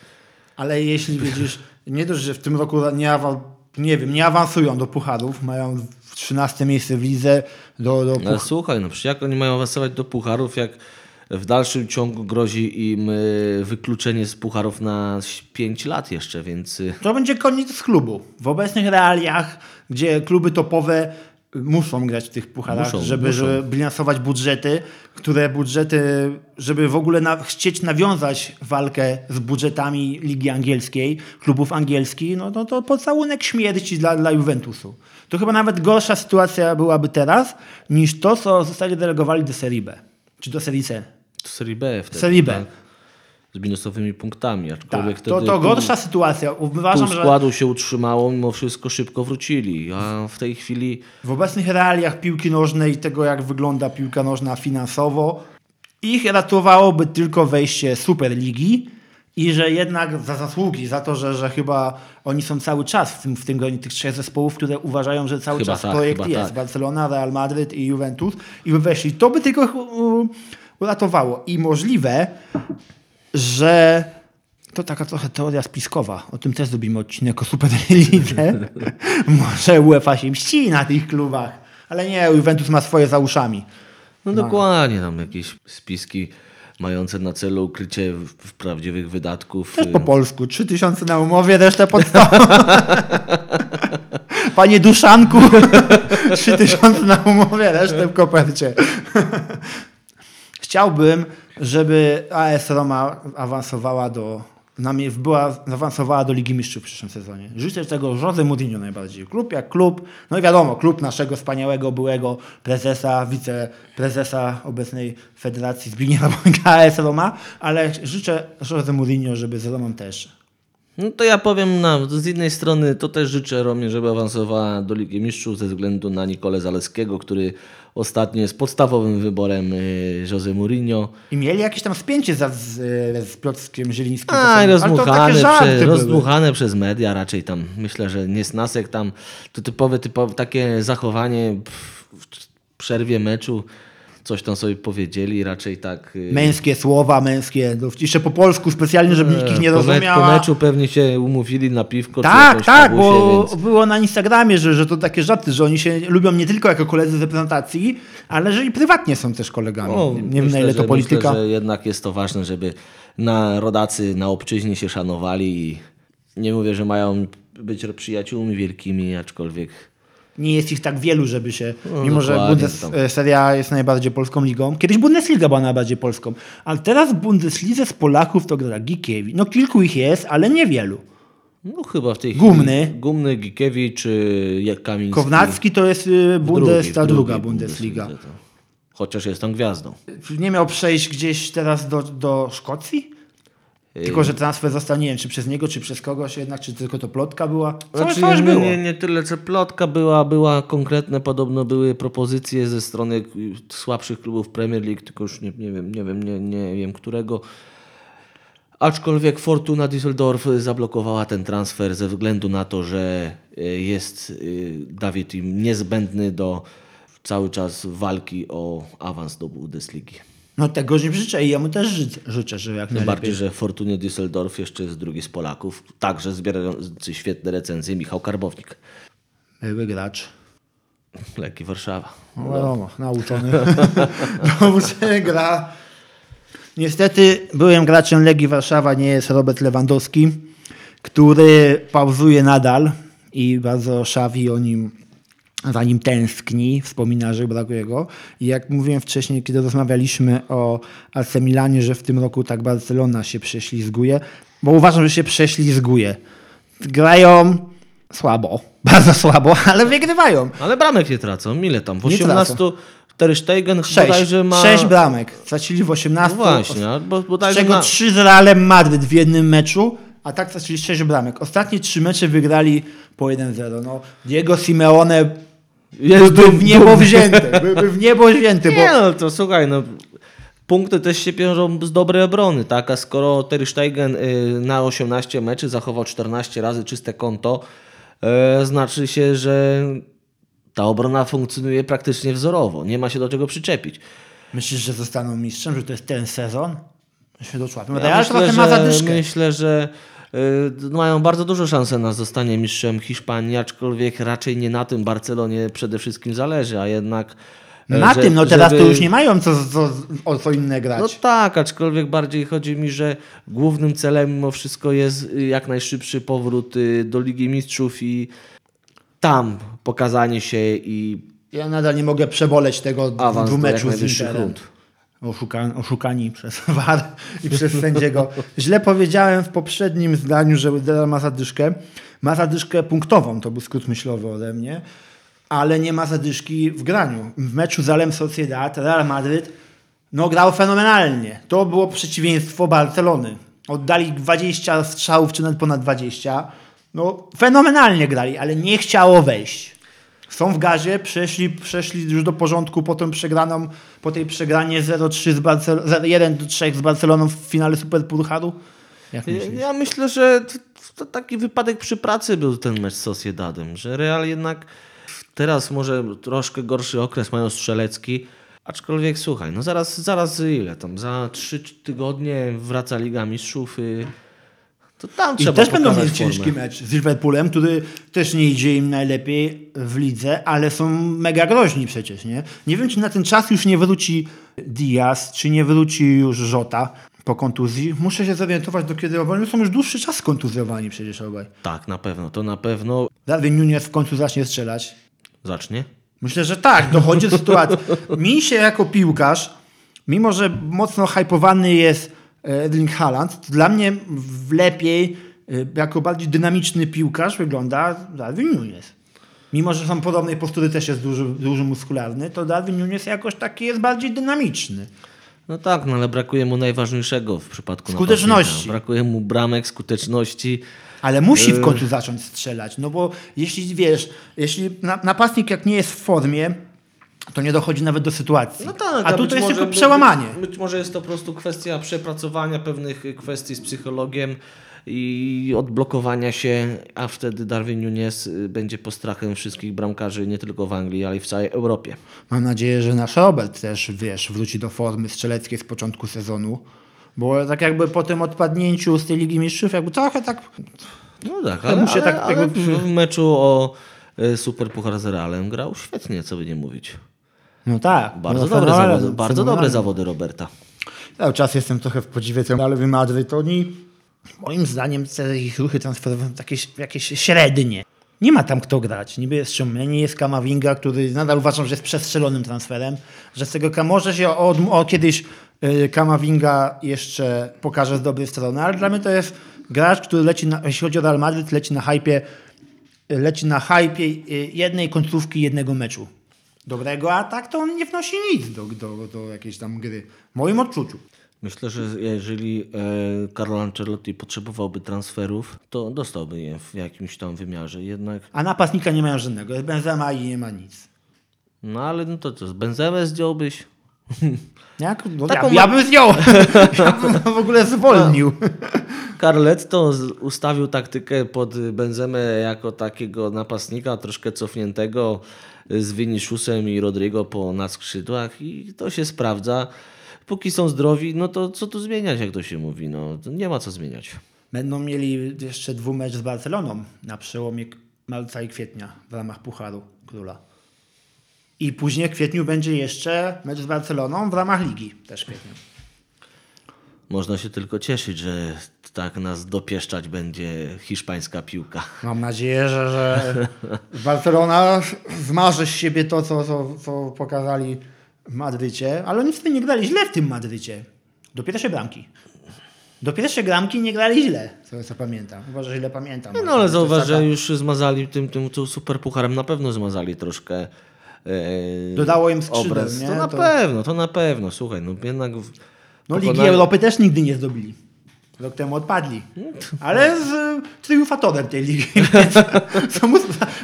Ale jeśli widzisz, nie dość, że w tym roku nie, awa, nie wiem, nie awansują do pucharów, mają 13 miejsce w lidze, do, do Ale puch- słuchaj, no przecież jak oni mają awansować do pucharów, jak w dalszym ciągu grozi im y, wykluczenie z pucharów na 5 lat jeszcze, więc y, To będzie koniec klubu. W obecnych realiach, gdzie kluby topowe muszą grać w tych pucharach, Muszą, żeby, muszą. żeby bilansować budżety, które budżety, żeby w ogóle na, chcieć nawiązać walkę z budżetami Ligi Angielskiej, klubów angielskich, no, no to pocałunek śmierci dla, dla Juventusu. To chyba nawet gorsza sytuacja byłaby teraz, niż to, co zostali delegowali do Serie B, czy do Serie C. to Serie B wtedy. Serie B. tak? Z minusowymi punktami, aczkolwiek Tak, to, to pół- gorsza sytuacja. Uważam, pół że składu się utrzymało, mimo wszystko szybko wrócili, a w tej chwili W obecnych realiach piłki nożnej i tego, jak wygląda piłka nożna finansowo, ich ratowałoby tylko wejście Superligi i że jednak za zasługi, za to, że, że chyba oni są cały czas w tym, w tym gronie tych trzech zespołów, które uważają, że cały Chyba czas tak, projekt jest. tak. Barcelona, Real Madryt i Juventus i by weszli. To by tylko uratowało. I możliwe, że to taka trochę teoria spiskowa. O tym też zrobimy odcinek o Superlidze. Może UEFA się mści na tych klubach. Ale nie, Juventus ma swoje za uszami. No dokładnie, tam jakieś spiski mające na celu ukrycie prawdziwych wydatków. Też y, po polsku. 3000 na umowie, resztę podstawą. Panie Duszanku, 3000 na umowie, resztę w kopercie. Chciałbym, żeby AS Roma awansowała do była, zaawansowała do Ligi Mistrzów w przyszłym sezonie. Życzę tego Jose Mourinho najbardziej. Klub jak klub, no i wiadomo, klub naszego wspaniałego byłego prezesa, wiceprezesa obecnej Federacji Zbigniewa AS Roma, ale życzę Jose Mourinho, żeby z Romą też No to ja powiem, na, z jednej strony to też życzę Romie, żeby awansowała do Ligi Mistrzów ze względu na Nikolę Zaleskiego, który ostatnio jest podstawowym wyborem y, Jose Mourinho. I mieli jakieś tam spięcie za, z, z Piotrkiem Zielińskim. A, żarty prze, przez media raczej tam. Myślę, że nie Snasek tam, to typowe, typowe takie zachowanie w przerwie meczu, coś tam sobie powiedzieli, raczej tak... y, Męskie słowa, męskie, no, jeszcze po polsku specjalnie, żeby nikt ich nie rozumiał. po meczu pewnie się umówili na piwko. Tak, tak, bo więc- było na Instagramie, że, że to takie żarty, że oni się lubią nie tylko jako koledzy z reprezentacji, ale że i prywatnie są też kolegami. No, nie wiem na ile to że- polityka. Myślę, że jednak jest to ważne, żeby na rodacy na obczyźnie się szanowali i nie mówię, że mają być przyjaciółmi wielkimi, aczkolwiek Nie jest ich tak wielu, żeby się, No, mimo że dokładnie, Bundes, tam. e, seria jest najbardziej polską ligą. Kiedyś Bundesliga była najbardziej polską, ale teraz w Bundeslidze z Polaków to gra Gikiewicz. No kilku ich jest, ale niewielu. no chyba w tej Gumny. chwili Gumny, Gikiewicz czy jak Kamiński. Kownacki to jest y, Bundes, ta druga Bundesliga. Bundeslidze to. Chociaż jest tam gwiazdą. Nie miał przejść gdzieś teraz do, do Szkocji? Tylko, że transfer został, nie wiem, czy przez niego, czy przez kogoś jednak, czy tylko to plotka była. Co Znaczy, nie, było? Nie, nie tyle, co plotka była, była konkretne, podobno były propozycje ze strony słabszych klubów Premier League, tylko już nie, nie wiem, nie wiem, nie, nie wiem którego. Aczkolwiek Fortuna Düsseldorf zablokowała ten transfer ze względu na to, że y, jest y, Dawid im niezbędny do cały czas walki o awans do Bundesligi. No tego nie życzę i ja mu też życzę, życzę że jak najlepiej. bardziej, że w Fortunie Düsseldorf jeszcze jest drugi z Polaków, także zbierający świetne recenzje Michał Karbownik. Były gracz. Leki Warszawa. No wiadomo, nauczony. nauczony gra. Niestety byłem graczem Legii Warszawa, nie jest Robert Lewandowski, który pauzuje nadal i bardzo szawi o nim, za nim tęskni, wspomina, że brakuje go. I jak mówiłem wcześniej, kiedy rozmawialiśmy o AC Milanie, że w tym roku tak Barcelona się prześlizguje, bo uważam, że się prześlizguje. Grają słabo, bardzo słabo, ale wygrywają. Ale bramek nie tracą. Ile tam? W Nie 18 Ter Stegen Sześć, bodajże ma... sześć bramek. Stracili w 18. No właśnie, albo Z czego na... trzy z Realem Madryt w jednym meczu, a tak stracili sześć bramek. Ostatnie trzy mecze wygrali po 1-0. No, Diego Simeone Jest byłby w dum- niebo dumny. wzięty. Byłby w niebo wzięty, Nie bo no, to słuchaj, no... Punkty też się piężą z dobrej obrony, tak? A skoro Ter Stegen y, na 18 meczy zachował 14 razy czyste konto, y, znaczy się, że ta obrona funkcjonuje praktycznie wzorowo. Nie ma się do czego przyczepić. myślisz, że zostaną mistrzem, że to jest ten sezon? Się doczłapią. Ja myślę, że, myślę, że mają bardzo duże szanse na zostanie mistrzem Hiszpanii, aczkolwiek raczej nie na tym Barcelonie przede wszystkim zależy, a jednak... e, Na że- tym, no teraz żeby- to już nie mają co, co, o co inne grać. No tak, aczkolwiek bardziej chodzi mi, że głównym celem mimo wszystko jest y, jak najszybszy powrót y, do Ligi Mistrzów i tam pokazanie się i Ja nadal nie mogę przeboleć tego awans jak dwumeczu z Interem. Oszuka, oszukani przez VAR i przez sędziego. Źle powiedziałem w poprzednim zdaniu, że Real ma zadyszkę. Ma zadyszkę punktową, to był skrót myślowy ode mnie, ale nie ma zadyszki w graniu. W meczu z Alem Sociedad Real Madryt no, grał fenomenalnie. To było przeciwieństwo Barcelony. Oddali 20 strzałów, czy nawet ponad 20. No, fenomenalnie grali, ale nie chciało wejść. Są w gazie, przeszli, przeszli już do porządku po, tą przegraną, po tej przegranie 0-3 z Barcel- 1-3 z Barceloną w finale Superpucharu? Jak myślisz? Ja myślę, że to, to taki wypadek przy pracy był ten mecz z Sociedadem, że Real jednak teraz może troszkę gorszy okres mają strzelecki, aczkolwiek słuchaj, no zaraz, zaraz ile tam, za trzy tygodnie wraca Liga Mistrzów i to tam I trzeba też będą mieli ciężki mecz z Liverpoolem, który też nie idzie im najlepiej w lidze, ale są mega groźni przecież, nie? Nie wiem, czy na ten czas już nie wróci Diaz, czy nie wróci już Żota po kontuzji. Muszę się zorientować do kiedy, oni są już dłuższy czas kontuzjowani przecież obaj. Tak, na pewno, to na pewno Darwin Nunez w końcu zacznie strzelać. zacznie. Myślę, że tak, dochodzi do sytuacji. Mi się jako piłkarz, mimo że mocno hypowany jest Erling Haaland, to dla mnie lepiej, e, jako bardziej dynamiczny piłkarz wygląda Darwin Nunes. Mimo, że są podobnej postury, też jest duży, duży muskularny, to Darwin Nunes jakoś taki jest bardziej dynamiczny. No tak, no ale brakuje mu najważniejszego w przypadku Skuteczności. Brakuje mu bramek, skuteczności. Ale musi w końcu zacząć strzelać, no bo jeśli wiesz, jeśli na- napastnik jak nie jest w formie, to nie dochodzi nawet do sytuacji. A tu być to jest może- tylko przełamanie. Być, być może jest to po prostu kwestia przepracowania pewnych kwestii z psychologiem i odblokowania się, a wtedy Darwin Nunes y, będzie postrachem wszystkich bramkarzy nie tylko w Anglii, ale i w całej Europie. Mam nadzieję, że nasz Robert też, wiesz, wróci do formy strzeleckiej z początku sezonu. Bo tak jakby po tym odpadnięciu z tej Ligi Mistrzów, jakby trochę tak... No tak, Ja ale, muszę ale, tak ale jakby- w, w meczu o y, Super Puchar z Realem grał świetnie, co by nie mówić. No tak. Bardzo, no, dobre, fenomenalne, zawody, bardzo dobre zawody Roberta. Cały czas jestem trochę w podziwie ale Madryt, oni, moim zdaniem te ich ruchy transferowe są jakieś, jakieś średnie. Nie ma tam kto grać. Niby jest Szymieni, jest Kamavinga, który nadal uważam, że jest przestrzelonym transferem, że z tego może się od, o, kiedyś y, Kamavinga jeszcze pokaże z dobrej strony, ale dla mnie to jest gracz, który leci, na, jeśli chodzi o Real Madryt, leci na hypie, leci na hypie y, jednej końcówki jednego meczu dobrego, a tak to on nie wnosi nic do, do, do jakiejś tam gry. W moim odczuciu. Myślę, że jeżeli e, Carlo Ancelotti potrzebowałby transferów, to dostałby je w jakimś tam wymiarze. Jednak, A napastnika nie mają żadnego. Jest Benzema i nie ma nic. no ale no to co, z Benzemę zdjąłbyś? Jak? No, Taką ja, ja bym zdjął. ja bym w ogóle zwolnił. Carletto z- ustawił taktykę pod Benzemę jako takiego napastnika troszkę cofniętego z Viniciusem i Rodrigo po na skrzydłach i to się sprawdza. Póki są zdrowi, no to co tu zmieniać, jak to się mówi? No, nie ma co zmieniać. Będą mieli jeszcze dwumecz z Barceloną na przełomie marca i kwietnia w ramach Pucharu Króla. I później w kwietniu będzie jeszcze mecz z Barceloną w ramach Ligi też w kwietniu. Można się tylko cieszyć, że tak nas dopieszczać będzie hiszpańska piłka. Mam nadzieję, że, że Barcelona zmarzy z siebie to, co, co, co pokazali w Madrycie, ale oni wtedy nie grali źle w tym Madrycie. Do pierwszej bramki. Do pierwszej bramki nie grali źle, co, co pamiętam. Chyba, że źle pamiętam. No ale zauważ, że już zmazali tym, tym, tym super pucharem, na pewno zmazali troszkę. e, Dodało im nie? To na To- pewno, to na pewno. Słuchaj, no jednak. w- No Ligi Europy też nigdy nie zdobyli. Rok temu odpadli. Ale z triumfatorem tej ligi. Mu-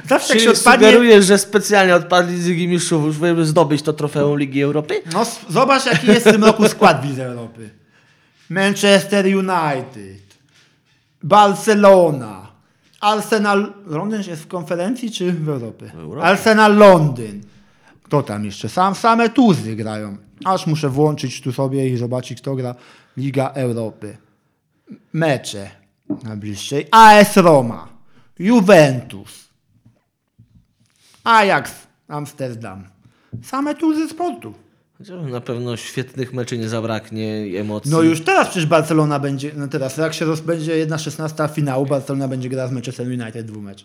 zawsze jak Czyli się odpadnie... sugerujesz, że specjalnie odpadli z Ligi Mistrzów, żeby zdobyć to trofeum Ligi Europy? No zobacz jaki jest w tym roku skład Lidze Europy. Manchester United, Barcelona, Arsenal... Londyn jest w konferencji czy w Europie? Europie. Arsenal Londyn. Kto tam jeszcze? Sam, same tuzy grają. Aż muszę włączyć tu sobie i zobaczyć kto gra. Liga Europy. Mecze najbliższej. AS Roma, Juventus, Ajax Amsterdam. Same tuzy sportu. Na pewno świetnych meczy nie zabraknie emocji. No już teraz przecież Barcelona będzie, no teraz jak się rozbędzie jedna 16 finału, Barcelona będzie grała z Manchester United dwumecz.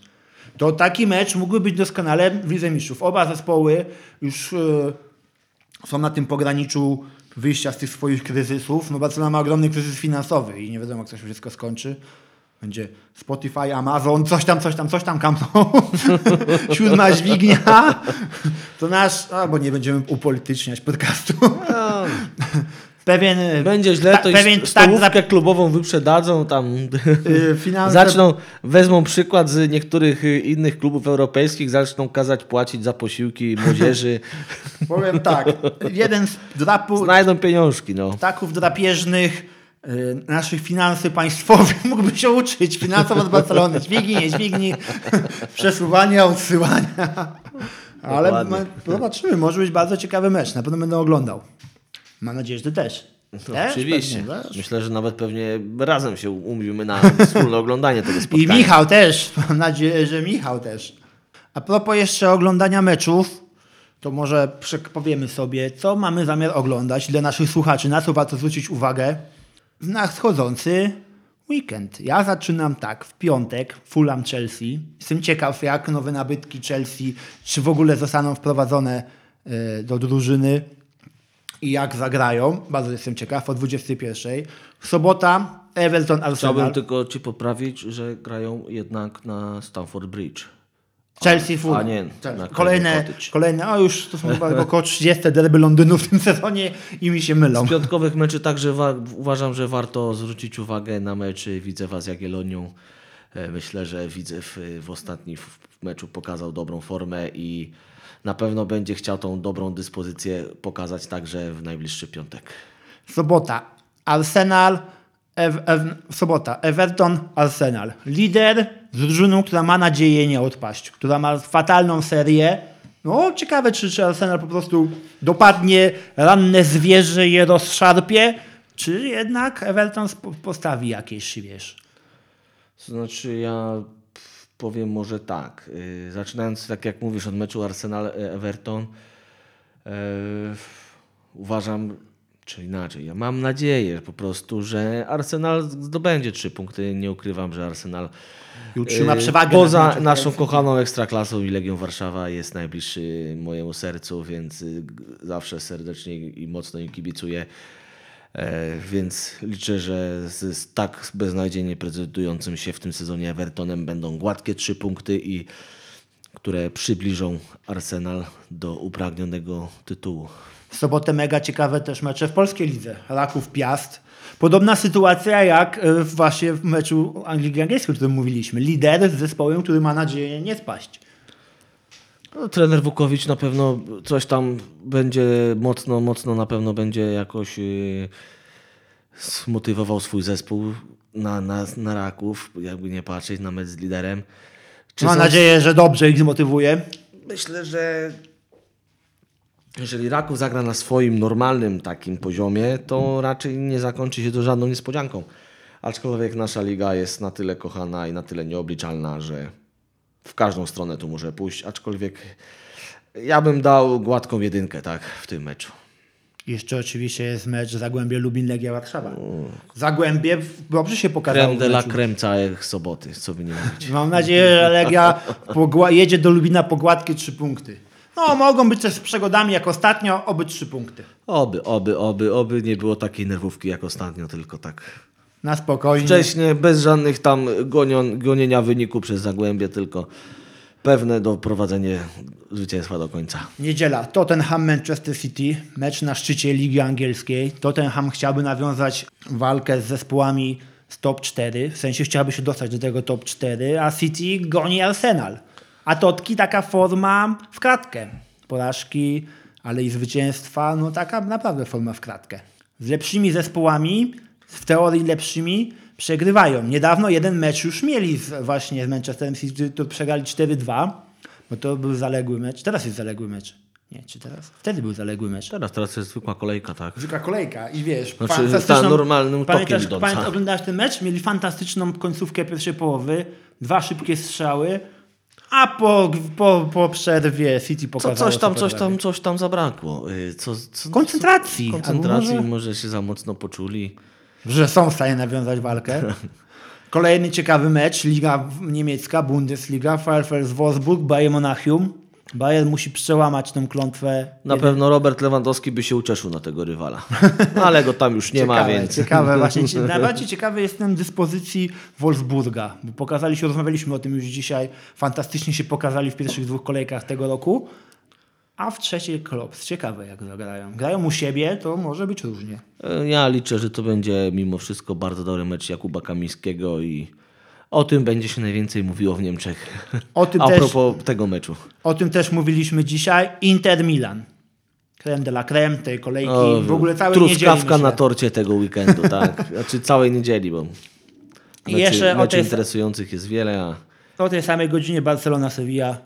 To taki mecz mógłby być doskonale w Lidze Mistrzów. Oba zespoły już e, są na tym pograniczu wyjścia z tych swoich kryzysów. No Barcelona ma ogromny kryzys finansowy i nie wiadomo jak to się wszystko skończy. Będzie Spotify, Amazon, coś tam, coś tam, coś tam, Nou. Siódma dźwignia. To nasz, albo nie będziemy upolityczniać podcastu. Pewien e, będzie źle, ta- to pewien i tak stołówkę klubową wyprzedadzą, tam y, finanse, zaczną, wezmą przykład z niektórych y, innych klubów europejskich, zaczną kazać płacić za posiłki młodzieży, Powiem tak, jeden z drapu, znajdą pieniążki, no. ptaków drapieżnych naszych finansy państwowych mógłby się uczyć. Finansowo z Barcelony. Dźwignij, nie dźwignij, przesuwania, odsyłania. Ale Dokładnie. zobaczymy, może być bardzo ciekawy mecz. Na pewno będę oglądał. Mam nadzieję, że ty też. No, też oczywiście. Pewnie, wiesz? Myślę, że nawet pewnie razem się umówimy na wspólne oglądanie tego I spotkania. Michał też. Mam nadzieję, że Michał też. A propos jeszcze oglądania meczów, to może powiemy sobie, co mamy zamiar oglądać dla naszych słuchaczy, na co warto zwrócić uwagę w nadchodzący weekend. Ja zaczynam tak, w piątek Fulham Chelsea. Jestem ciekaw, jak nowe nabytki Chelsea, czy w ogóle zostaną wprowadzone e, do drużyny i jak zagrają. Bardzo jestem ciekaw, o 21. Sobota, Everton, Arsenal. Chciałbym tylko ci poprawić, że grają jednak na Stamford Bridge. Chelsea, Fulham. a nie, Kolejne, kolejne, a już to są chyba około 30 derby Londynu w tym sezonie i mi się mylą. Z piątkowych meczy także wa- uważam, że warto zwrócić uwagę na meczy Widzewa z Jagiellonią. E, Myślę, że Widzew e, w ostatnim meczu pokazał dobrą formę i na pewno będzie chciał tą dobrą dyspozycję pokazać także w najbliższy piątek. Sobota, Arsenal, Ew, Ew, sobota, Everton, Arsenal. Lider z drużyną, która ma nadzieję nie odpaść, która ma fatalną serię. No, ciekawe, czy, czy Arsenal po prostu dopadnie ranne zwierzę je rozszarpie, czy jednak Everton postawi jakieś, wiesz, znaczy ja powiem może tak. y, Zaczynając tak jak mówisz od meczu Arsenal-Everton e, uważam, czy inaczej, ja mam nadzieję po prostu, że Arsenal zdobędzie trzy punkty. Nie ukrywam, że Arsenal i utrzyma e, przewagę. Poza Manchester naszą kochaną Ekstraklasą i Legią Warszawa jest najbliższy mojemu sercu, więc y, zawsze serdecznie i mocno im kibicuję. E, Więc liczę, że z, tak beznadziejnie prezentującym się w tym sezonie Evertonem będą gładkie trzy punkty i które przybliżą Arsenal do upragnionego tytułu. W sobotę mega ciekawe też mecze w polskiej lidze. Raków Piast. Podobna sytuacja jak e, właśnie w meczu Anglii Angielskiej, o którym mówiliśmy. Lider z zespołem, który ma nadzieję nie spaść. No, trener Wukowicz na pewno coś tam będzie mocno, mocno na pewno będzie jakoś yy, zmotywował swój zespół na, na, na Raków, jakby nie patrzeć na mecz z liderem. Czy Mam są- nadzieję, że dobrze ich zmotywuje. Myślę, że jeżeli Raków zagra na swoim normalnym takim poziomie, to raczej nie zakończy się to żadną niespodzianką. Aczkolwiek nasza liga jest na tyle kochana i na tyle nieobliczalna, że w każdą stronę tu może pójść. Aczkolwiek ja bym dał gładką jedynkę tak, w tym meczu. Jeszcze oczywiście jest mecz Zagłębie Lubin Legia Warszawa. Zagłębie dobrze się pokazało. Creme w de la creme całej soboty, co by nie mówić. Mam nadzieję, że Legia jedzie do Lubina po gładkie trzy punkty. No, mogą być też z przegodami jak ostatnio, oby trzy punkty. Oby, oby, oby, oby nie było takiej nerwówki jak ostatnio, tylko tak Na spokojnie. wcześniej, bez żadnych tam gonion, gonienia wyniku przez Zagłębie, tylko pewne doprowadzenie zwycięstwa do końca. Niedziela, Tottenham Manchester City, mecz na szczycie Ligi Angielskiej. Tottenham chciałby nawiązać walkę z zespołami z top 4, w sensie chciałby się dostać do tego top 4, a City goni Arsenal. A Totki taka forma w kratkę. Porażki, ale i zwycięstwa, no taka naprawdę forma w kratkę. Z lepszymi zespołami, w teorii lepszymi, przegrywają. Niedawno jeden mecz już mieli z, właśnie z Manchesterem City, to przegrali 4-2, bo to był zaległy mecz. Teraz jest zaległy mecz. Nie, czy teraz? Wtedy był zaległy mecz. Teraz, teraz jest zwykła kolejka, tak? Zwykła kolejka i wiesz, Znaczy, fantastyczną... ta normalnym tokiem pamiętasz, idąca. pamiętasz, oglądałeś ten mecz? Mieli fantastyczną końcówkę pierwszej połowy, dwa szybkie strzały, a po, po, po przerwie City Co, pokazało... coś tam, co coś tam, coś tam zabrakło. Y, Co, co, Koncentracji. koncentracji, może... może, się za mocno poczuli. Że są w stanie nawiązać walkę. Kolejny ciekawy mecz, Liga Niemiecka, Bundesliga, VfL Wolfsburg, Bayern Monachium. Bayern musi przełamać tę klątwę. Na pewno Robert Lewandowski by się ucieszył na tego rywala. Ale go tam już nie ma, ciekawe, więc... Ciekawe, właśnie. Najbardziej ciekawy jestem dyspozycji Wolfsburga, bo pokazali się, rozmawialiśmy o tym już dzisiaj, fantastycznie się pokazali w pierwszych dwóch kolejkach tego roku, a w trzeciej klops. Ciekawe jak zagrają. Grają u siebie, to może być różnie. E, Ja liczę, że to będzie mimo wszystko bardzo dobry mecz Jakuba Kamińskiego i o tym będzie się najwięcej mówiło w Niemczech. O tym A też- propos tego meczu. O tym też mówiliśmy dzisiaj. Inter Milan. Creme de la creme tej kolejki. O, w ogóle całej niedzieli, Truskawka na torcie tego weekendu, tak? Znaczy całej niedzieli, bo meczy, jeszcze o meczy tej- interesujących jest wiele, a O tej samej godzinie Barcelona-Sevilla.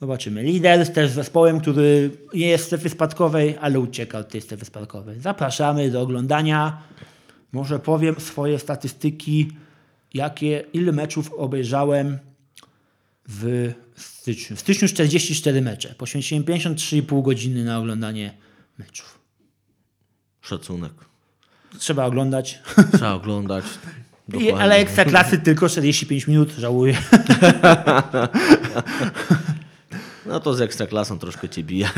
Zobaczymy. Lider też z zespołem, który nie jest w strefie spadkowej, ale ucieka od tej strefy spadkowej. Zapraszamy do oglądania. Może powiem swoje statystyki, jakie, ile meczów obejrzałem w styczniu. W styczniu 44 mecze. Poświęciłem 53,5 godziny na oglądanie meczów. szacunek. Trzeba oglądać. Trzeba oglądać. I, ale ekstra klasy tylko 45 minut, żałuję. No to z ekstraklasą troszkę cię bije.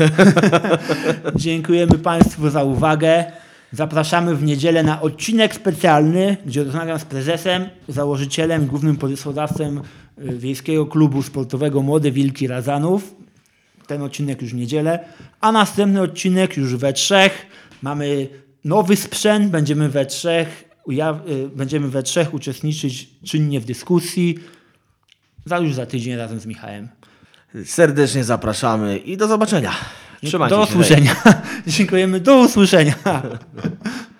Dziękujemy Państwu za uwagę. Zapraszamy w niedzielę na odcinek specjalny, gdzie rozmawiam z prezesem, założycielem, głównym pomysłodawcą y, Wiejskiego Klubu Sportowego Młode Wilki Razanów. Ten odcinek już w niedzielę, a następny odcinek już we trzech. Mamy nowy sprzęt, będziemy we trzech, y, będziemy we trzech uczestniczyć czynnie w dyskusji. Za już za tydzień razem z Michałem. Serdecznie zapraszamy i do zobaczenia. Trzymajcie do się. hej. usłyszenia. Dziękujemy. Do usłyszenia.